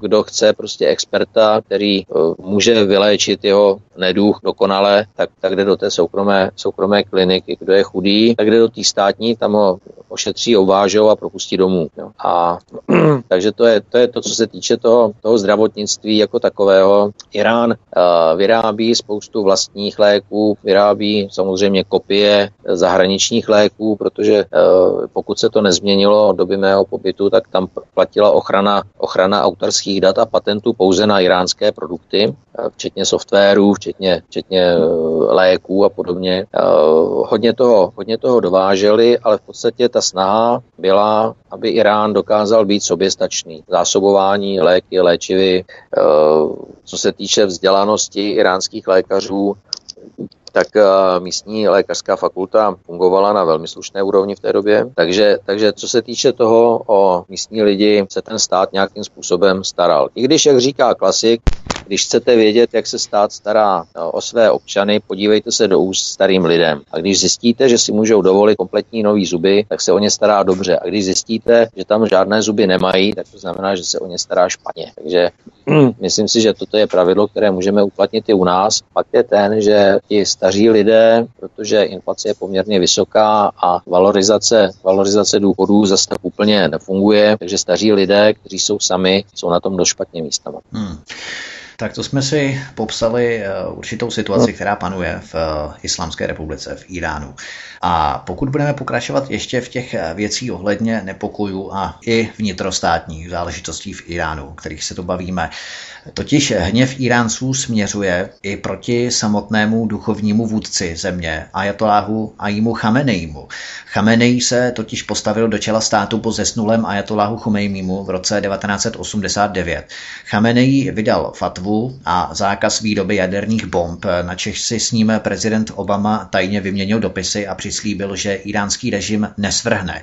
kdo chce prostě experta, který může vyléčit jeho neduch dokonale, tak, tak jde do té soukromé, soukromé kliniky. Kdo je chudý, tak jde do té nějaký státní, tam ho ošetří, obvážou a propustí domů. Jo. A (clears throat) takže to je, to je to, co se týče toho, toho zdravotnictví jako takového. Irán uh, vyrábí spoustu vlastních léků, vyrábí samozřejmě kopie zahraničních léků, protože uh, pokud se to nezměnilo od doby mého pobytu, tak tam platila ochrana, ochrana autorských dat a patentů pouze na iránské produkty, uh, včetně softwarů, včetně, včetně léků a podobně. Hodně, toho, hodně toho dováželi, ale v podstatě ta snaha byla, aby Irán dokázal být soběstačný. Zásobování léky, léčivy, eh, co se týče vzdělanosti iránských lékařů, tak eh, místní lékařská fakulta fungovala na velmi slušné úrovni v té době. Takže, takže co se týče toho, o místní lidi se ten stát nějakým způsobem staral. I když, jak říká klasik, když chcete vědět, jak se stát stará eh, o své občany, podívejte se do úst starým lidem. A když zjistíte, že si můžou dovolit kompletní nový zuby, tak se o ně stará dobře. A když zjistíte, že tam žádné zuby nemají, tak to znamená, že se o ně stará špatně. Takže (clears throat) myslím si, že toto je pravidlo, které můžeme uplatnit i u nás. Fakt je ten, že ti staří lidé, protože inflace je poměrně vysoká a valorizace, valorizace důchodů zase tak úplně nefunguje, takže staří lidé, kteří jsou sami, jsou na tom dost špatně místama. Hmm. Tak to jsme si popsali eh, určitou situaci, která panuje v eh, Islámské republice, v Iránu. A pokud budeme pokračovat ještě v těch eh, věcí ohledně nepokojů a i vnitrostátních záležitostí v Iránu, o kterých se tu bavíme, Totiž hněv Iránců směřuje i proti samotnému duchovnímu vůdci země, ajatoláhu Ajimu Chameneimu. Chamenei se totiž postavil do čela státu po zesnulém ajatoláhu Chomejmimu v roce 1989. Chamenei vydal fatvu a zákaz výroby jaderných bomb, na Češ si s ním prezident Obama tajně vyměnil dopisy a přislíbil, že iránský režim nesvrhne.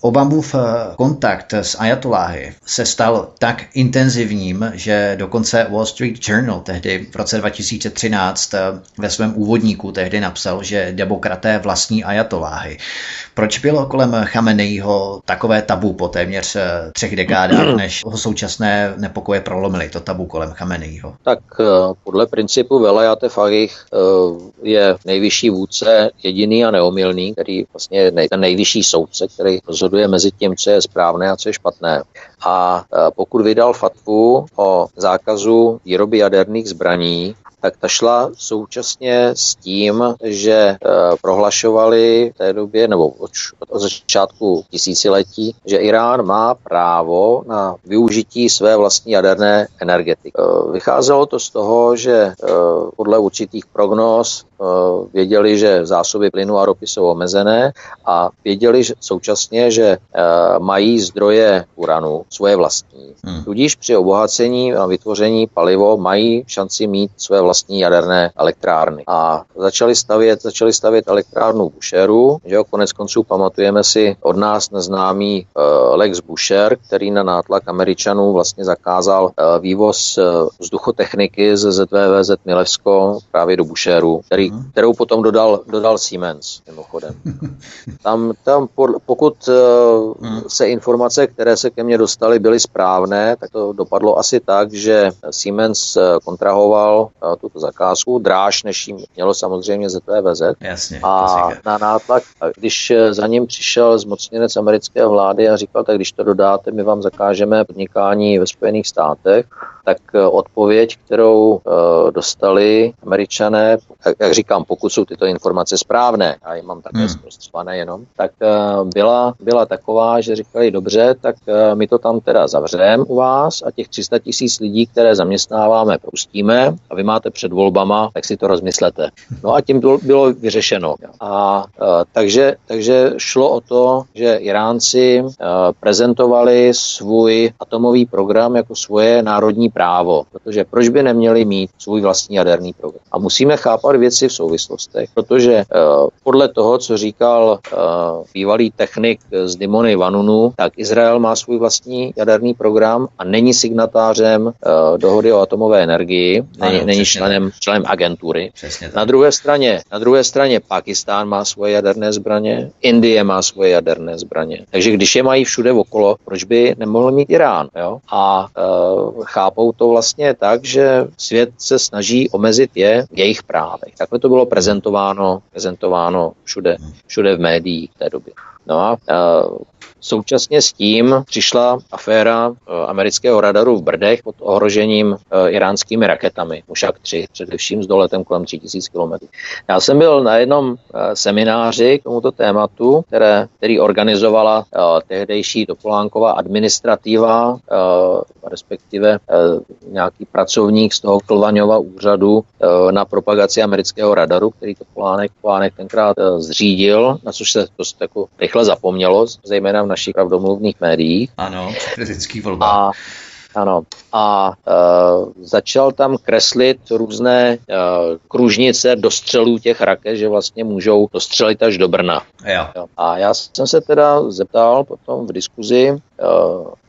Obamův eh, kontakt s ajatoláhy se stal tak intenzivním, že dokonce Wall Street Journal tehdy v roce 2013 eh, ve svém úvodníku tehdy napsal, že demokraté vlastní ajatoláhy. Proč bylo kolem Chameneiho takové tabu po téměř eh, třech dekádách, (clears throat) než ho současné nepokoje prolomily to tabu kolem Chameneiho? Tak podle principu Velajate Fagich je nejvyšší vůdce jediný a neomilný, který vlastně je ten nejvyšší soudce, který rozhoduje rozhoduje mezi tím, co je správné a co je špatné. A pokud vydal fatvu o zákazu výroby jaderných zbraní, tak ta šla současně s tím, že e, prohlašovali v té době, nebo od, od začátku tisíciletí, že Irán má právo na využití své vlastní jaderné energetiky. E, vycházelo to z toho, že e, podle určitých prognóz věděli, že zásoby plynu a ropy jsou omezené a věděli že současně, že mají zdroje uranu, svoje vlastní. Hmm. Tudíž při obohacení a vytvoření palivo mají šanci mít své vlastní jaderné elektrárny. A začali stavět, začali stavět elektrárnu Busheru, že jo, konec konců pamatujeme si od nás neznámý uh, Lex Busher, který na nátlak Američanů vlastně zakázal uh, vývoz uh, vzduchotechniky ze ZVVZ Milevsko právě do Busheru, který, hmm. kterou potom dodal, dodal Siemens, mimochodem. (laughs) Tam, tam pokud uh, se informace, které se ke mně dostaly, byly správné, tak to dopadlo asi tak, že Siemens kontrahoval tuto zakázku, dráž, než jim mělo samozřejmě ZVVZ. Jasně, a na nátlak, když za ním přišel zmocněnec americké vlády a říkal, tak když to dodáte, my vám zakážeme podnikání ve Spojených státech, tak odpověď, kterou uh, dostali američané, jak, říkám, pokud jsou tyto informace správné, já je mám také hmm. jenom, tak uh, byla, byla taková, že říkali, dobře, tak my to tam teda zavřeme u vás a těch 300 tisíc lidí, které zaměstnáváme, pustíme a vy máte před volbama, tak si to rozmyslete. No a tím bylo vyřešeno. A takže, takže šlo o to, že Iránci prezentovali svůj atomový program jako svoje národní právo, protože proč by neměli mít svůj vlastní jaderný program. A musíme chápat věci v souvislostech, protože uh, podle toho, co říkal uh, bývalý technik z Dimony Vanunu, tak Izrael má svůj vlastní jaderný program a není signatářem uh, dohody o atomové energii, není, ano, není členem, členem agentury. Na druhé straně, na druhé straně Pakistán má svoje jaderné zbraně, Indie má svoje jaderné zbraně. Takže když je mají všude okolo, proč by nemohl mít Irán? Jo? A uh, chápou jsou to vlastně tak, že svět se snaží omezit je v jejich právech. Takhle to bylo prezentováno, prezentováno všude, všude v médiích v té době. No a Současně s tím přišla aféra eh, amerického radaru v Brdech pod ohrožením eh, iránskými raketami, Mušak 3, především s doletem kolem 3000 km. Já jsem byl na jednom eh, semináři k tomuto tématu, které, který organizovala tehdejší Topolánková administrativa, respektive nějaký pracovník z toho Klvaňova úřadu na propagaci amerického radaru, který Topolánek, Topolánek tenkrát zřídil, na což se dost jako rychle zapomnělo, zejména v našich pravdomluvných médiích. Ano, kritický volba. A ano. A e, začal tam kreslit různé e, kružnice dostřelů těch raket, že vlastně můžou dostřelit až do Brna. Jo. A já jsem se teda zeptal potom v diskuzi,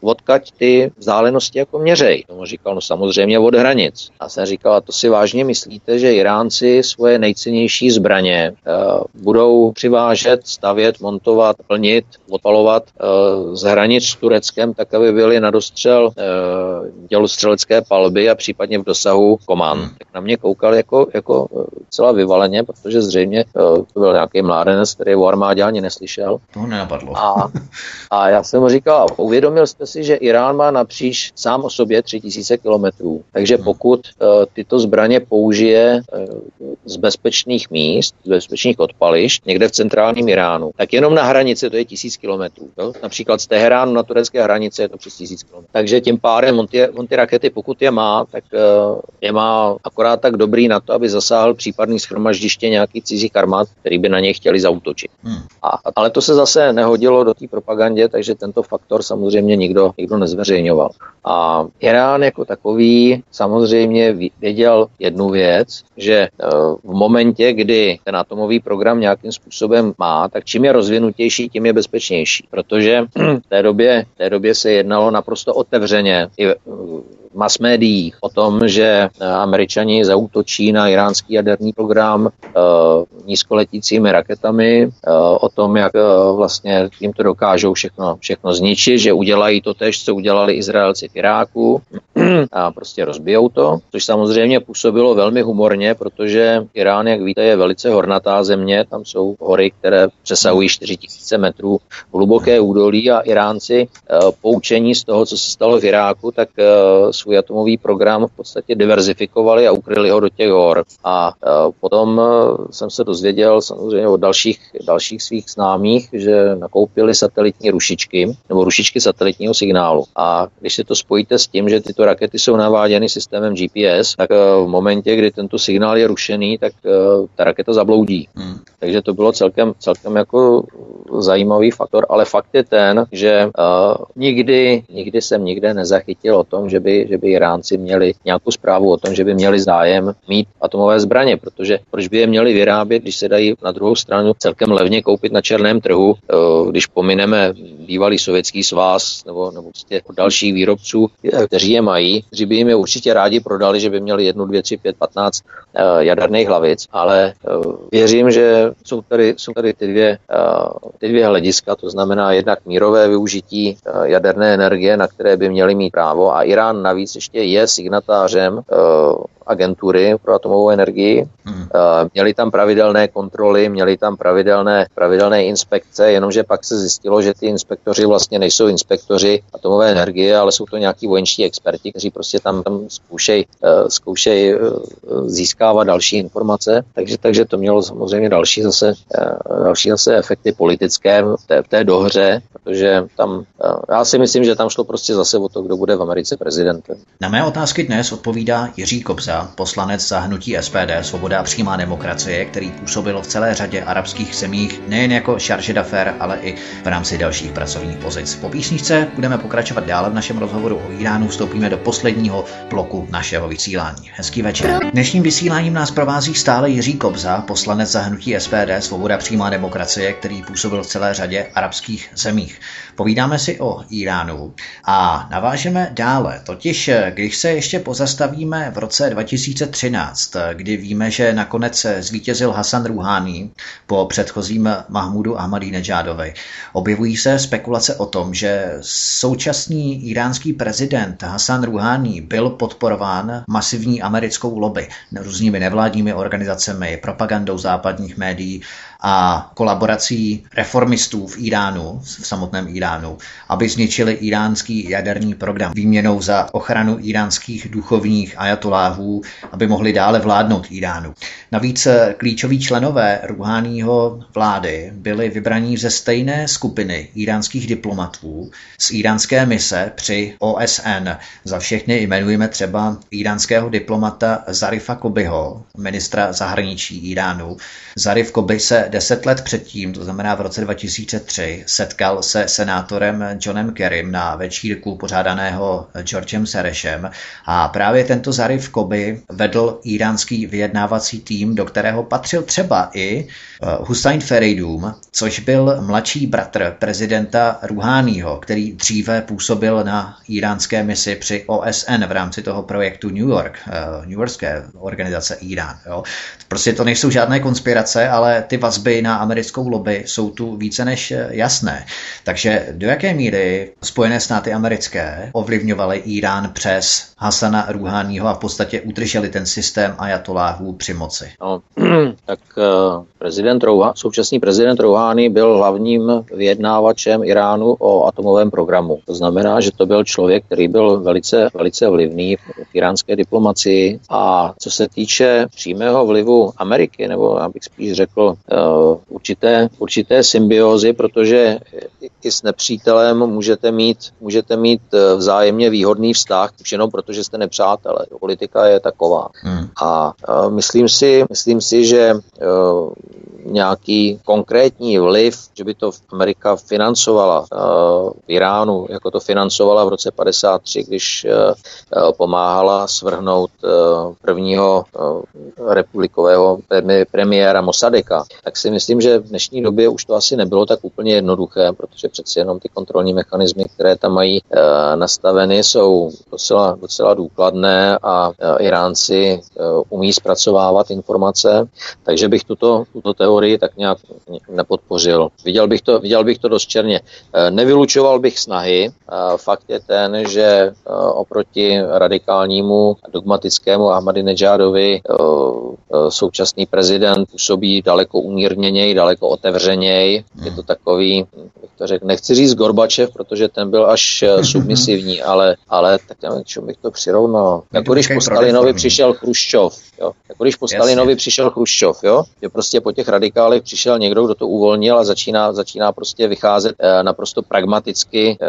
odkaď ty vzdálenosti jako měřej. Tomu říkal, no samozřejmě od hranic. A jsem říkal, a to si vážně myslíte, že Iránci svoje nejcennější zbraně uh, budou přivážet, stavět, montovat, plnit, odpalovat uh, z hranic s Tureckem, tak aby byli na dostřel uh, dělostřelecké palby a případně v dosahu komand. Hmm. Tak na mě koukal jako, jako celá vyvaleně, protože zřejmě uh, to byl nějaký mládenec, který o armádě ani neslyšel. To nenapadlo. A, a já jsem mu říkal, uvědomil jste si, že Irán má napříč sám o sobě 3000 kilometrů. Takže hmm. pokud uh, tyto zbraně použije uh, z bezpečných míst, z bezpečných odpališť, někde v centrálním Iránu, tak jenom na hranici to je 1000 kilometrů. Například z Teheránu na turecké hranici je to přes 1000 kilometrů. Takže tím pádem on ty, on ty rakety, pokud je má, tak uh, je má akorát tak dobrý na to, aby zasáhl případný schromaždiště nějakých cizích armád, který by na něj chtěli zautočit. Hmm. A, ale to se zase nehodilo do té propagandě, takže tento faktor samozřejmě nikdo, nikdo nezveřejňoval. A Irán jako takový samozřejmě věděl jednu věc, že eh, v momentě, kdy ten atomový program nějakým způsobem má, tak čím je rozvinutější, tím je bezpečnější. Protože (clears throat) v té době, v té době se jednalo naprosto otevřeně i mass médiích o tom, že eh, američani zautočí na iránský jaderný program uh, nízkoletícími raketami, uh, o tom, jak vlastně jim to dokážou všechno, všechno zničit, že udělají to tež, co udělali Izraelci v Iráku (clears throat) a prostě rozbijou to, což samozřejmě působilo velmi humorně, protože Irán, jak víte, je velice hornatá země, tam jsou hory, které přesahují 4000 metrů, hluboké údolí a Iránci poučení z toho, co se stalo v Iráku, tak atomový program v podstatě diverzifikovali a ukryli ho do těch hor. A e, potom e, jsem se dozvěděl samozřejmě od dalších, dalších svých známých, že nakoupili satelitní rušičky nebo rušičky satelitního signálu. A když se to spojíte s tím, že tyto rakety jsou naváděny systémem GPS, tak e, v momentě, kdy tento signál je rušený, tak ta raketa zabloudí. Hmm. Takže to bylo celkem, celkem jako zajímavý faktor, ale fakt je ten, že uh, nikdy, nikdy jsem nikde nezachytil o tom, že by, že by Iránci měli nějakou zprávu o tom, že by měli zájem mít atomové zbraně, protože proč by je měli vyrábět, když se dají na druhou stranu celkem levně koupit na černém trhu, uh, když pomineme bývalý sovětský svaz nebo, nebo prostě dalších výrobců, kteří je mají, kteří by jim je určitě rádi prodali, že by měli jednu, dvě, tři, pět, patnáct uh, jaderných hlavic, ale uh, věřím, že jsou tady, jsou tady ty dvě, uh, ty dvě hlediska, to znamená jednak mírové využití jaderné energie, na které by měli mít právo a Irán navíc ještě je signatářem agentury pro atomovou energii. Hmm. Uh, měli tam pravidelné kontroly, měli tam pravidelné, pravidelné inspekce, jenomže pak se zjistilo, že ty inspektoři vlastně nejsou inspektoři atomové energie, ale jsou to nějaký vojenští experti, kteří prostě tam, tam zkoušejí uh, zkoušej, uh, získávat další informace. Takže, takže to mělo samozřejmě další zase, další zase efekty politické v té, v té dohře, protože tam, já si myslím, že tam šlo prostě zase o to, kdo bude v Americe prezidentem. Na mé otázky dnes odpovídá Jiří Kobza, poslanec za hnutí SPD Svoboda a přímá demokracie, který působil v celé řadě arabských zemích nejen jako charge d'affaires, ale i v rámci dalších pracovních pozic. Po písničce budeme pokračovat dále v našem rozhovoru o Iránu, vstoupíme do posledního bloku našeho vysílání. Hezký večer. Dnešním vysíláním nás provází stále Jiří Kobza, poslanec za hnutí SPD Svoboda přímá demokracie, který působil v celé řadě arabských zemích. Povídáme si o Iránu a navážeme dále, totiž když se ještě pozastavíme v roce 2000 2013, kdy víme, že nakonec zvítězil Hasan Rouhani po předchozím Mahmudu Ahmadinejādovi. Objevují se spekulace o tom, že současný iránský prezident Hasan Rouhani byl podporován masivní americkou lobby různými nevládními organizacemi, propagandou západních médií a kolaborací reformistů v Iránu, v samotném Iránu, aby zničili iránský jaderný program výměnou za ochranu iránských duchovních ajatoláhů, aby mohli dále vládnout Iránu. Navíc klíčoví členové Ruháního vlády byli vybraní ze stejné skupiny iránských diplomatů z iránské mise při OSN. Za všechny jmenujeme třeba iránského diplomata Zarifa Kobyho, ministra zahraničí Iránu. Zarif Koby se deset let předtím, to znamená v roce 2003, setkal se senátorem Johnem Kerrym na večírku pořádaného Georgem Serešem a právě tento Zarif Koby vedl iránský vyjednávací tým, do kterého patřil třeba i eh, Hussein Fereidum, což byl mladší bratr prezidenta Ruháního, který dříve působil na iránské misi při OSN v rámci toho projektu New York, eh, New Yorkské organizace Irán. Jo. Prostě to nejsou žádné konspirace, ale ty vazby vazby na americkou lobby jsou tu více než jasné. Takže do jaké míry Spojené státy americké ovlivňovaly Irán přes Hasana Ruháního a v podstatě udrželi ten systém ajatoláhů při moci? No, (clears throat) tak eh, prezident Rouha, současný prezident Rouhání byl hlavním vyjednávačem Iránu o atomovém programu. To znamená, že to byl člověk, který byl velice, velice vlivný v iránské diplomacii a co se týče přímého vlivu Ameriky, nebo abych spíš řekl eh, určité, určité symbiozy, protože i s nepřítelem můžete mít, můžete mít eh, vzájemně výhodný vztah, už jenom protože jste nepřátelé. Politika je taková. Hmm. A myslím si, myslím si, že eh, nějaký konkrétní vliv, že by to Amerika financovala v Iránu, jako to financovala v roce 53, když pomáhala svrhnout prvního republikového premiéra Mossadeka, tak si myslím, že v dnešní době už to asi nebylo tak úplně jednoduché, protože přeci jenom ty kontrolní mechanismy, které tam mají uh, nastaveny, jsou docela, docela důkladné a uh, Iránci uh, umí zpracovávat informace, takže bych tuto, tuto teorii tak nějak nepodpořil. Viděl bych to, viděl bych to dost černě. Eh, nevylučoval bych snahy. Eh, fakt je ten, že eh, oproti radikálnímu dogmatickému Ahmadinejadovi současný prezident působí daleko umírněněji, daleko otevřeněji. Je to takový, bych to řekl, nechci říct Gorbačev, protože ten byl až (laughs) submisivní, ale, ale tak nevím, čemu bych to přirovnal. Jako když po Stalinovi přišel Chruščov, jo? Jako když po Stalinovi přišel Chruščov, jo? Že prostě po těch radikálech přišel někdo, kdo to uvolnil a začíná, začíná prostě vycházet eh, naprosto pragmaticky eh,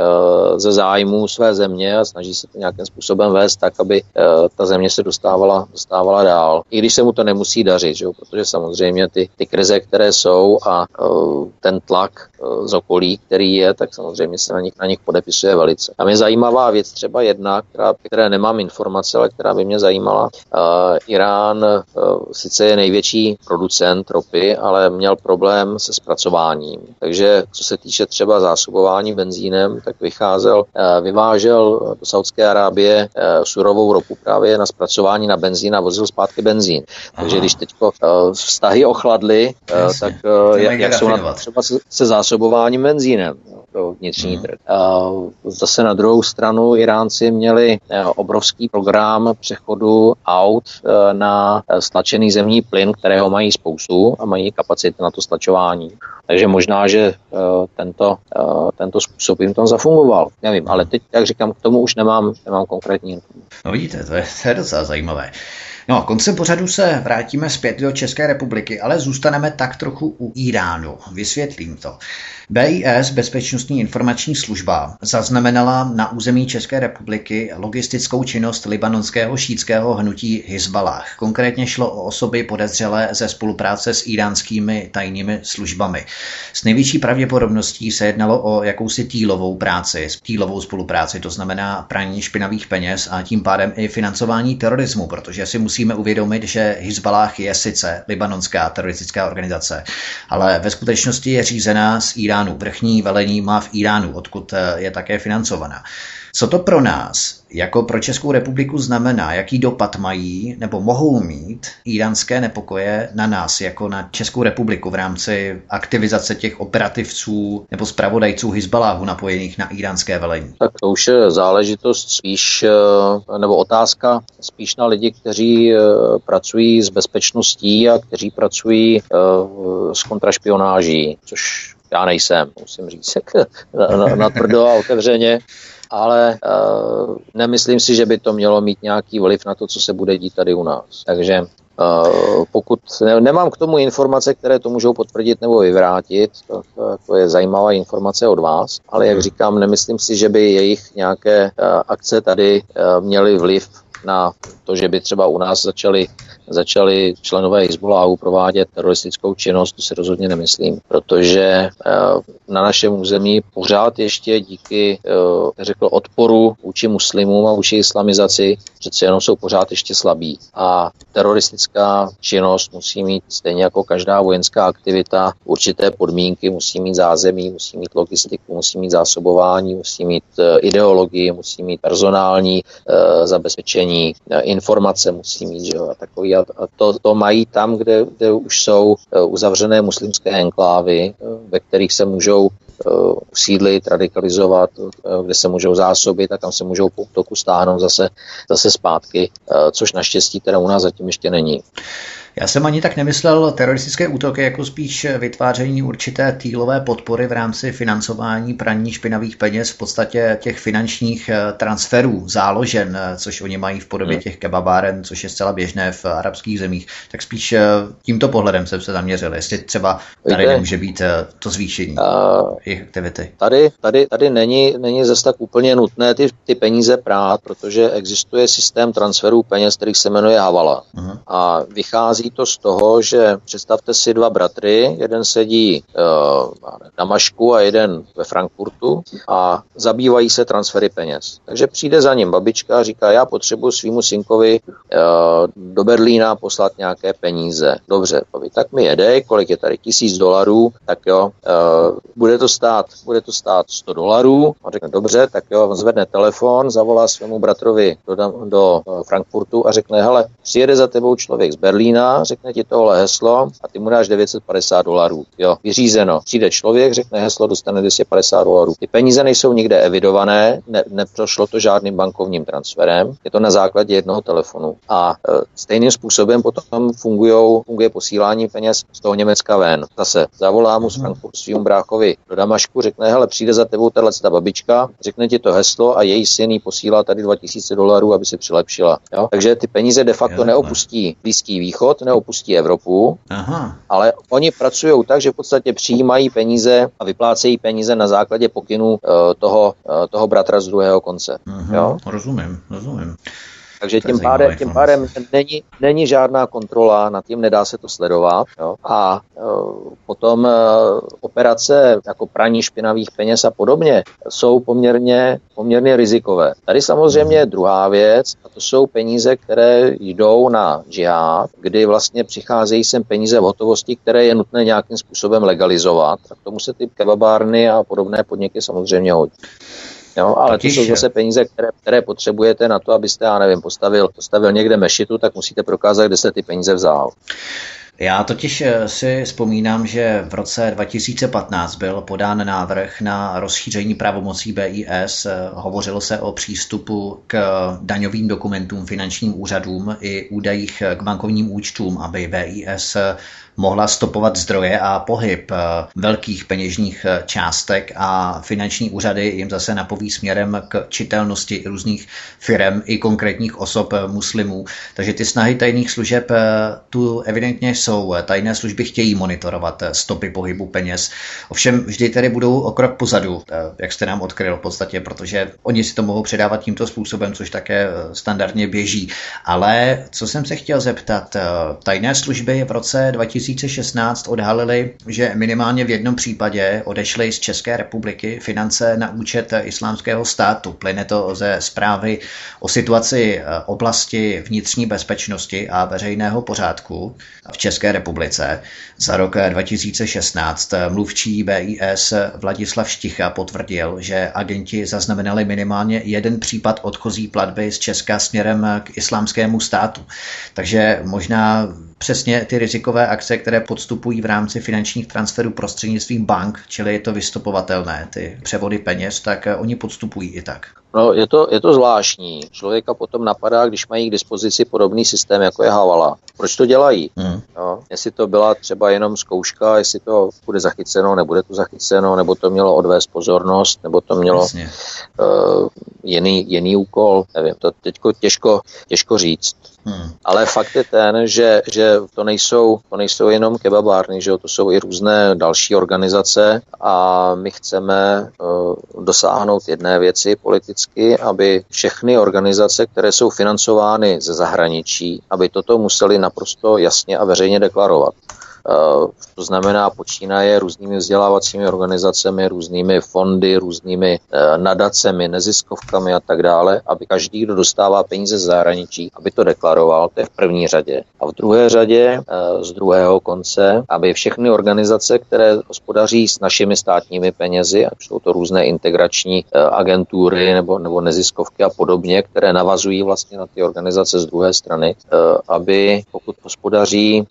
ze zájmů své země a snaží se to nějakým způsobem vést tak, aby eh, ta země se dostávala, dostávala dál. I když se mu to nemusí dařit, že jo? protože samozřejmě ty, ty krize, které jsou a ten tlak z okolí, který je, tak samozřejmě se na nich, na nich podepisuje velice. A mě zajímavá věc třeba jedna, která, které nemám informace, ale která by mě zajímala. Irán sice je největší producent ropy, ale měl problém se zpracováním. Takže co se týče třeba zásobování benzínem, tak vycházel, eh, vyvážel do Saudské Arábie eh, surovou ropu právě na zpracování na benzín a vozil zpátky benzín. Aha. Takže když teď eh, vztahy ochladly, tak jak, jak jsou na třeba se, se zásobováním benzínem pro vnitřní hmm. trh. Zase na druhou stranu Iránci měli obrovský program přechodu aut na stlačený zemní plyn, kterého mají spoustu a mají kapacity na to stlačování. Takže možná, že tento, tento způsob jim tam zafungoval. Nevím, ale teď, jak říkám, k tomu už nemám, nemám konkrétní. No vidíte, to je, to je docela zajímavé. No, koncem pořadu se vrátíme zpět do České republiky, ale zůstaneme tak trochu u Iránu. Vysvětlím to. BIS, Bezpečnostní informační služba, zaznamenala na území České republiky logistickou činnost libanonského šítského hnutí Hezbalah. Konkrétně šlo o osoby podezřelé ze spolupráce s iránskými tajnými službami. S největší pravděpodobností se jednalo o jakousi týlovou práci, týlovou spolupráci, to znamená praní špinavých peněz a tím pádem i financování terorismu, protože si musíme uvědomit, že Hezbalah je sice libanonská teroristická organizace, ale ve skutečnosti je řízená z Iránu. Vrchní velení má v Iránu, odkud eh, je také financovaná. Co to pro nás jako pro Českou republiku znamená, jaký dopad mají nebo mohou mít iránské nepokoje na nás, jako na Českou republiku v rámci aktivizace těch operativců nebo zpravodajců Hizbaláhu napojených na iránské velení? Tak to už je záležitost spíš, eh, nebo otázka spíš na lidi, kteří eh, pracují s bezpečností a kteří pracují eh, s kontrašpionáží, což já nejsem, musím říct, (laughs) na, na, na tvrdo a otevřeně ale uh, nemyslím si, že by to mělo mít nějaký vliv na to, co se bude dít tady u nás. Takže Uh, pokud ne, nemám k tomu informace, které to můžou potvrdit nebo vyvrátit, to, to, to je zajímavá informace od vás, ale jak říkám, nemyslím si, že by jejich nějaké uh, akce tady uh, měly vliv na to, že by třeba u nás začali začali členové Hezbollahu provádět teroristickou činnost, to si rozhodně nemyslím, protože eh, na našem území pořád ještě díky, eh, řekl, odporu vůči muslimům a vůči islamizaci přece jenom jsou pořád ještě slabí. A teroristická činnost musí mít, stejně jako každá vojenská aktivita, určité podmínky, musí mít zázemí, musí mít logistiku, musí mít zásobování, musí mít eh, ideologii, musí mít personální zabezpečení, informace musí mít, že jo, a takový a to, to mají tam, kde, kde už jsou eh, uzavřené muslimské enklávy, eh, ve kterých se můžou usídlit, radikalizovat, kde se můžou zásobit a kam se můžou po útoku stáhnout zase, zase zpátky, což naštěstí teda u nás zatím ještě není. Já jsem ani tak nemyslel teroristické útoky, jako spíš vytváření určité týlové podpory v rámci financování praní špinavých peněz, v podstatě těch finančních eh, transferů, záložen, eh, což oni mají v podobě hmm. těch kebabáren, což je zcela běžné v arabských zemích. Tak spíš eh, tímto pohledem jsem se zaměřil, jestli třeba tady nemůže být to zvýšení uh, jejich aktivity. Tady, tady, tady není, není zase tak úplně nutné ty, ty peníze prát, protože existuje systém transferů peněz, který se jmenuje Havala. Uh-huh. A vychází to z toho, že představte si dva bratry, jeden sedí uh, na Mašku a jeden ve Frankfurtu a zabývají se transfery peněz. Takže přijde za ním babička a říká, já potřebuji svýmu synkovi uh, do Berlína poslat nějaké peníze. Dobře, babi, tak mi jede, kolik je tady tisíc dolarů, tak jo, uh, bude to stát, bude to stát 100 dolarů. A řekne, dobře, tak jo, zvedne telefon, zavolá svému bratrovi do, do Frankfurtu a řekne, hele, přijede za tebou člověk z Berlína, řekne ti tohle heslo a ty mu dáš 950 dolarů. Jo, vyřízeno. Přijde člověk, řekne heslo, dostane 250 dolarů. Ty peníze nejsou nikde evidované, ne, neprošlo to žádným bankovním transferem, je to na základě jednoho telefonu. A e, stejným způsobem potom fungujou, funguje posílání peněz z toho Německa ven. Zase zavolá mu z Frankfurt svým bráchovi do Damašku, řekne, hele, přijde za tebou tahle ta babička, řekne ti to heslo a její syn jí posílá tady 2000 dolarů, aby se přilepšila. Jo? Takže ty peníze de facto neopustí Blízký východ, neopustí Evropu, Aha. ale oni pracují tak, že v podstatě přijímají peníze a vyplácejí peníze na základě pokynů uh, toho, uh, toho bratra z druhého konce. Aha, jo? Rozumím, rozumím. Takže tím pádem, tím pádem není, není žádná kontrola, nad tím nedá se to sledovat. Jo? A uh, potom uh, operace jako praní špinavých peněz a podobně jsou poměrně, poměrně rizikové. Tady samozřejmě je druhá věc, a to jsou peníze, které jdou na džihad, kdy vlastně přicházejí sem peníze v hotovosti, které je nutné nějakým způsobem legalizovat. A k tomu se ty kebabárny a podobné podniky samozřejmě hodí. Jo, ale Totiž... to jsou zase peníze, které, které potřebujete na to, abyste, já nevím, postavil, postavil někde mešitu, tak musíte prokázat, kde jste ty peníze vzal. Já totiž eh, si vzpomínám, že v roce 2015 byl podán návrh na rozšíření pravomocí BIS. Eh, hovořilo se o přístupu k daňovým dokumentům, finančním úřadům i údajích k bankovním účtům, aby BIS mohla stopovat zdroje a pohyb eh, velkých peněžních eh, částek a finanční úřady jim zase napoví směrem k čitelnosti různých firm i konkrétních osob eh, muslimů. Takže ty snahy tajných služeb tu evidentně jsou. Tajné služby chtějí monitorovat stopy pohybu peněz. Ovšem vždy tedy budou o krok pozadu, jak jste nám odkryl v podstatě, protože oni si to mohou předávat tímto způsobem, což také standardně běží. Ale co jsem se chtěl zeptat, tajné služby v roce 2000 2016 odhalili, že minimálně v jednom případě odešly z České republiky finance na účet islámského státu. Plyne to ze zprávy o situaci oblasti vnitřní bezpečnosti a veřejného pořádku v České republice. Za rok 2016 mluvčí BIS Vladislav Šticha potvrdil, že agenti zaznamenali minimálně jeden případ odchozí platby z Česka směrem k islámskému státu. Takže možná přesně ty rizikové akce, které podstupují v rámci finančních transferů prostřednictvím bank, čili je to vystupovatelné, ty převody peněz, tak oni podstupují i tak. No, je to, je to zvláštní. Člověka potom napadá, když mají k dispozici podobný systém, jako je Havala. Proč to dělají? Hmm. No, jestli to byla třeba jenom zkouška, jestli to bude zachyceno, nebude to zachyceno, nebo to mělo odvést pozornost, nebo to mělo uh, jiný, jiný úkol, nevím, to teďko těžko, těžko říct. Hmm. Ale fakt je ten, že, že to, nejsou, to nejsou jenom kebabárny, že to jsou i různé další organizace a my chceme uh, dosáhnout jedné věci politicky, aby všechny organizace, které jsou financovány ze zahraničí, aby toto museli naprosto jasně a veřejně deklarovat. Eh, to znamená počínaje různými vzdělávacími organizacemi, různými fondy, různými eh, nadacemi, neziskovkami a tak dále, aby každý, kdo dostává peníze z zahraničí, aby to deklaroval, to je v první řadě. A v druhé řadě, eh, z druhého konce, aby všechny organizace, které hospodaří s našimi státními penězi, ať jsou to různé integrační agentury nebo, nebo neziskovky a podobně, které navazují vlastně na ty organizace z druhé strany, aby pokud hospodaří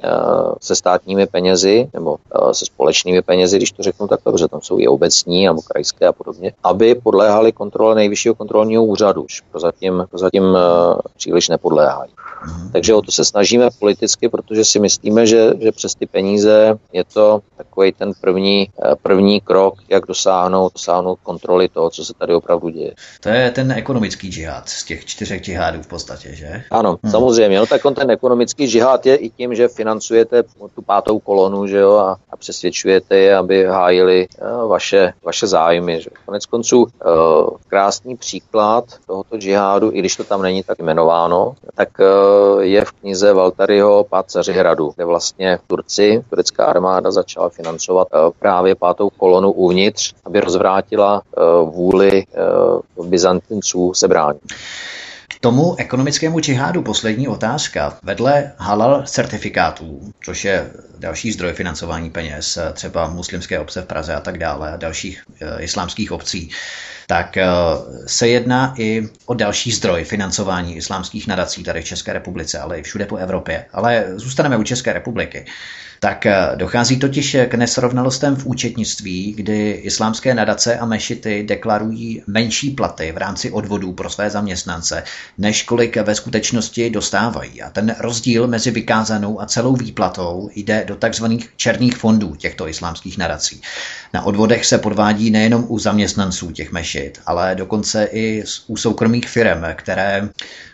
se státními penězi, nebo eh, se společnými penězi, když to řeknu tak dobře, tam jsou i obecní nebo krajské a podobně, aby podléhali kontrole nejvyššího kontrolního úřadu, už prozatím, prozatím eh, příliš nepodléhají. Mhm. Takže o to se snažíme politicky, protože si myslíme, že, že přes ty peníze je to takový ten první, eh, první krok, jak dosáhnout, dosáhnout kontroly toho, co se tady opravdu děje. To je ten ekonomický džihad z těch čtyřech džihádů v podstatě, že? Ano, hmm. samozřejmě. No tak on ten ekonomický džihad je i tím, že financujete tu pátou kolonu, že jo, a, a přesvědčujete je, aby hájili uh, vaše, vaše zájmy. Že? Konec konců uh, krásný příklad tohoto džihádu, i když to tam není tak jmenováno, tak uh, je v knize Valtaryho Pád Cařihradu, kde vlastně Turci, turecká armáda začala financovat uh, právě pátou kolonu uvnitř, aby rozvrátila uh, vůli uh, Byzantinců se bránit. K tomu ekonomickému džihádu poslední otázka. Vedle halal certifikátů, což je další zdroj financování peněz, třeba muslimské obce v Praze a tak dále, a dalších e, islámských obcí, tak e, se jedná i o další zdroj financování islámských nadací tady v České republice, ale i všude po Evropě. Ale zůstaneme u České republiky tak eh, dochází totiž k nesrovnalostem v účetnictví, kdy islámské nadace a mešity deklarují menší platy v rámci odvodů pro své zaměstnance, než kolik ve skutečnosti dostávají. A ten rozdíl mezi vykázanou a celou výplatou jde do takzvaných černých fondů těchto islámských nadací. Na odvodech se podvádí nejenom u zaměstnanců těch mešit, ale dokonce i u soukromých firm, které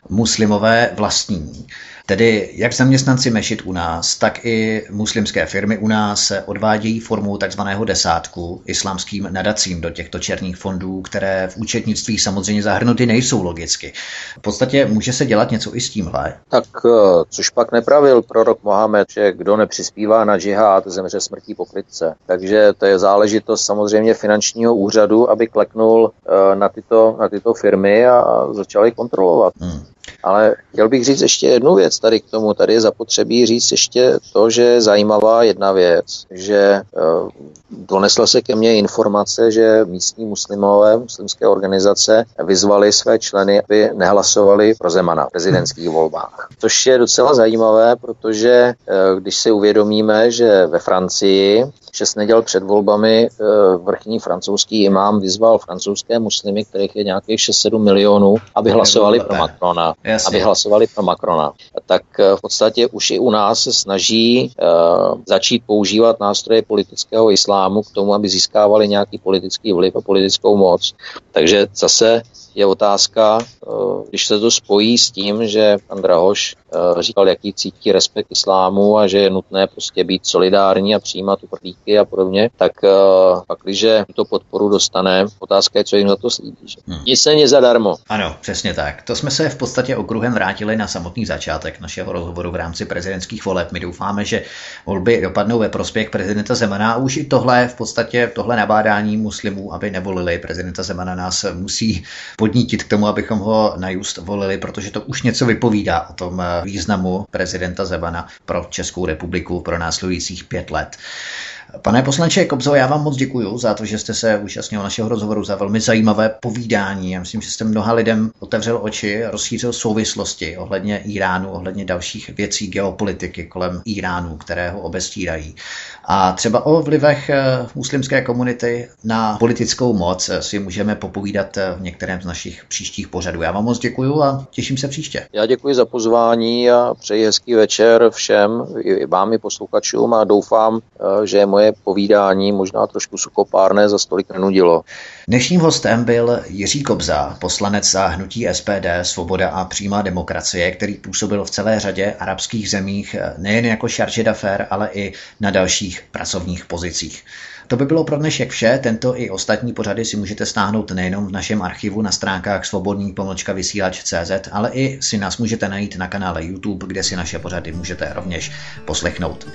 muslimové vlastní. Tedy jak zaměstnanci mešit u nás, tak i muslimské firmy u nás se odvádějí formou takzvaného desátku islámským nadacím do těchto černých fondů, které v účetnictví samozřejmě zahrnuty nejsou logicky. V podstatě může se dělat něco i s tímhle. Tak eh, což pak nepravil prorok Mohamed, že kdo nepřispívá na džihad, zemře smrtí pokrytce. Takže to je záležitost samozřejmě finančního úřadu, aby kleknul eh, na tyto, na tyto firmy a začali kontrolovat. Hmm. Ale chtěl bych říct ještě jednu věc tady k tomu. Tady je zapotřebí říct ještě to, že je zajímavá jedna věc, že uh, donesla se ke mně informace, že místní muslimové, muslimské organizace vyzvali své členy, aby nehlasovali pro Zemana v prezidentských volbách. Což je docela zajímavé, protože uh, když si uvědomíme, že ve Francii šest neděl před volbami eh, vrchní francouzský imám vyzval francouzské muslimy, kterých je nějakých 6-7 milionů, aby hlasovali pro Macrona. Aby hlasovali pro Macrona. Tak eh, v podstatě už i u nás se snaží uh, začít používat nástroje politického islámu k tomu, aby získávali nějaký politický vliv a politickou moc. Takže zase je otázka, když se to spojí s tím, že pan Drahoš říkal, jaký cítí respekt islámu a že je nutné prostě být solidární a přijímat uprchlíky a podobně, tak pak, když tuto podporu dostane, otázka je, co jim za to slíbí. Že? Hmm. Nic nie zadarmo. Ano, přesně tak. To jsme se v podstatě okruhem vrátili na samotný začátek našeho rozhovoru v rámci prezidentských voleb. My doufáme, že volby dopadnou ve prospěch prezidenta Zemana a už i tohle v podstatě tohle nabádání muslimů, aby nevolili prezidenta Zemana, nás musí podnítit k tomu, abychom ho na just volili, protože to už něco vypovídá o tom významu prezidenta Zemana pro Českou republiku pro následujících pět let. Pane poslanče Kobzo, já vám moc děkuji za to, že jste se účastnil našeho rozhovoru, za velmi zajímavé povídání. Já myslím, že jste mnoha lidem otevřel oči, rozšířil souvislosti ohledně Iránu, ohledně dalších věcí geopolitiky kolem Iránu, které ho obestírají. A třeba o vlivech eh, muslimské komunity na politickou moc si můžeme popovídat v některém z našich příštích pořadů. Já vám moc děkuji a těším se příště. Já děkuji za pozvání a přeji hezký večer všem, i vám i posluchačům a doufám, eh, že moje povídání možná trošku sukopárné za stolik nenudilo. Dnešním hostem byl Jiří Kobza, poslanec za hnutí SPD Svoboda a přímá demokracie, který působil v celé řadě arabských zemích nejen jako charge d'affaires, ale i na dalších pracovních pozicích. To by bylo pro dnešek vše. Tento i ostatní pořady si můžete stáhnout nejenom v našem archivu na stránkách svobodný pomlčka vysílač.cz, ale i si nás můžete najít na kanále YouTube, kde si naše pořady můžete rovněž poslechnout.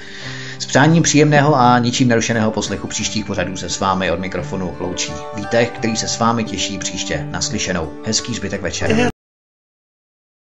S přáním příjemného a ničím nerušeného poslechu příštích pořadů se s vámi od mikrofonu loučí Vítek, který se s vámi těší příště naslyšenou. Hezký zbytek večera.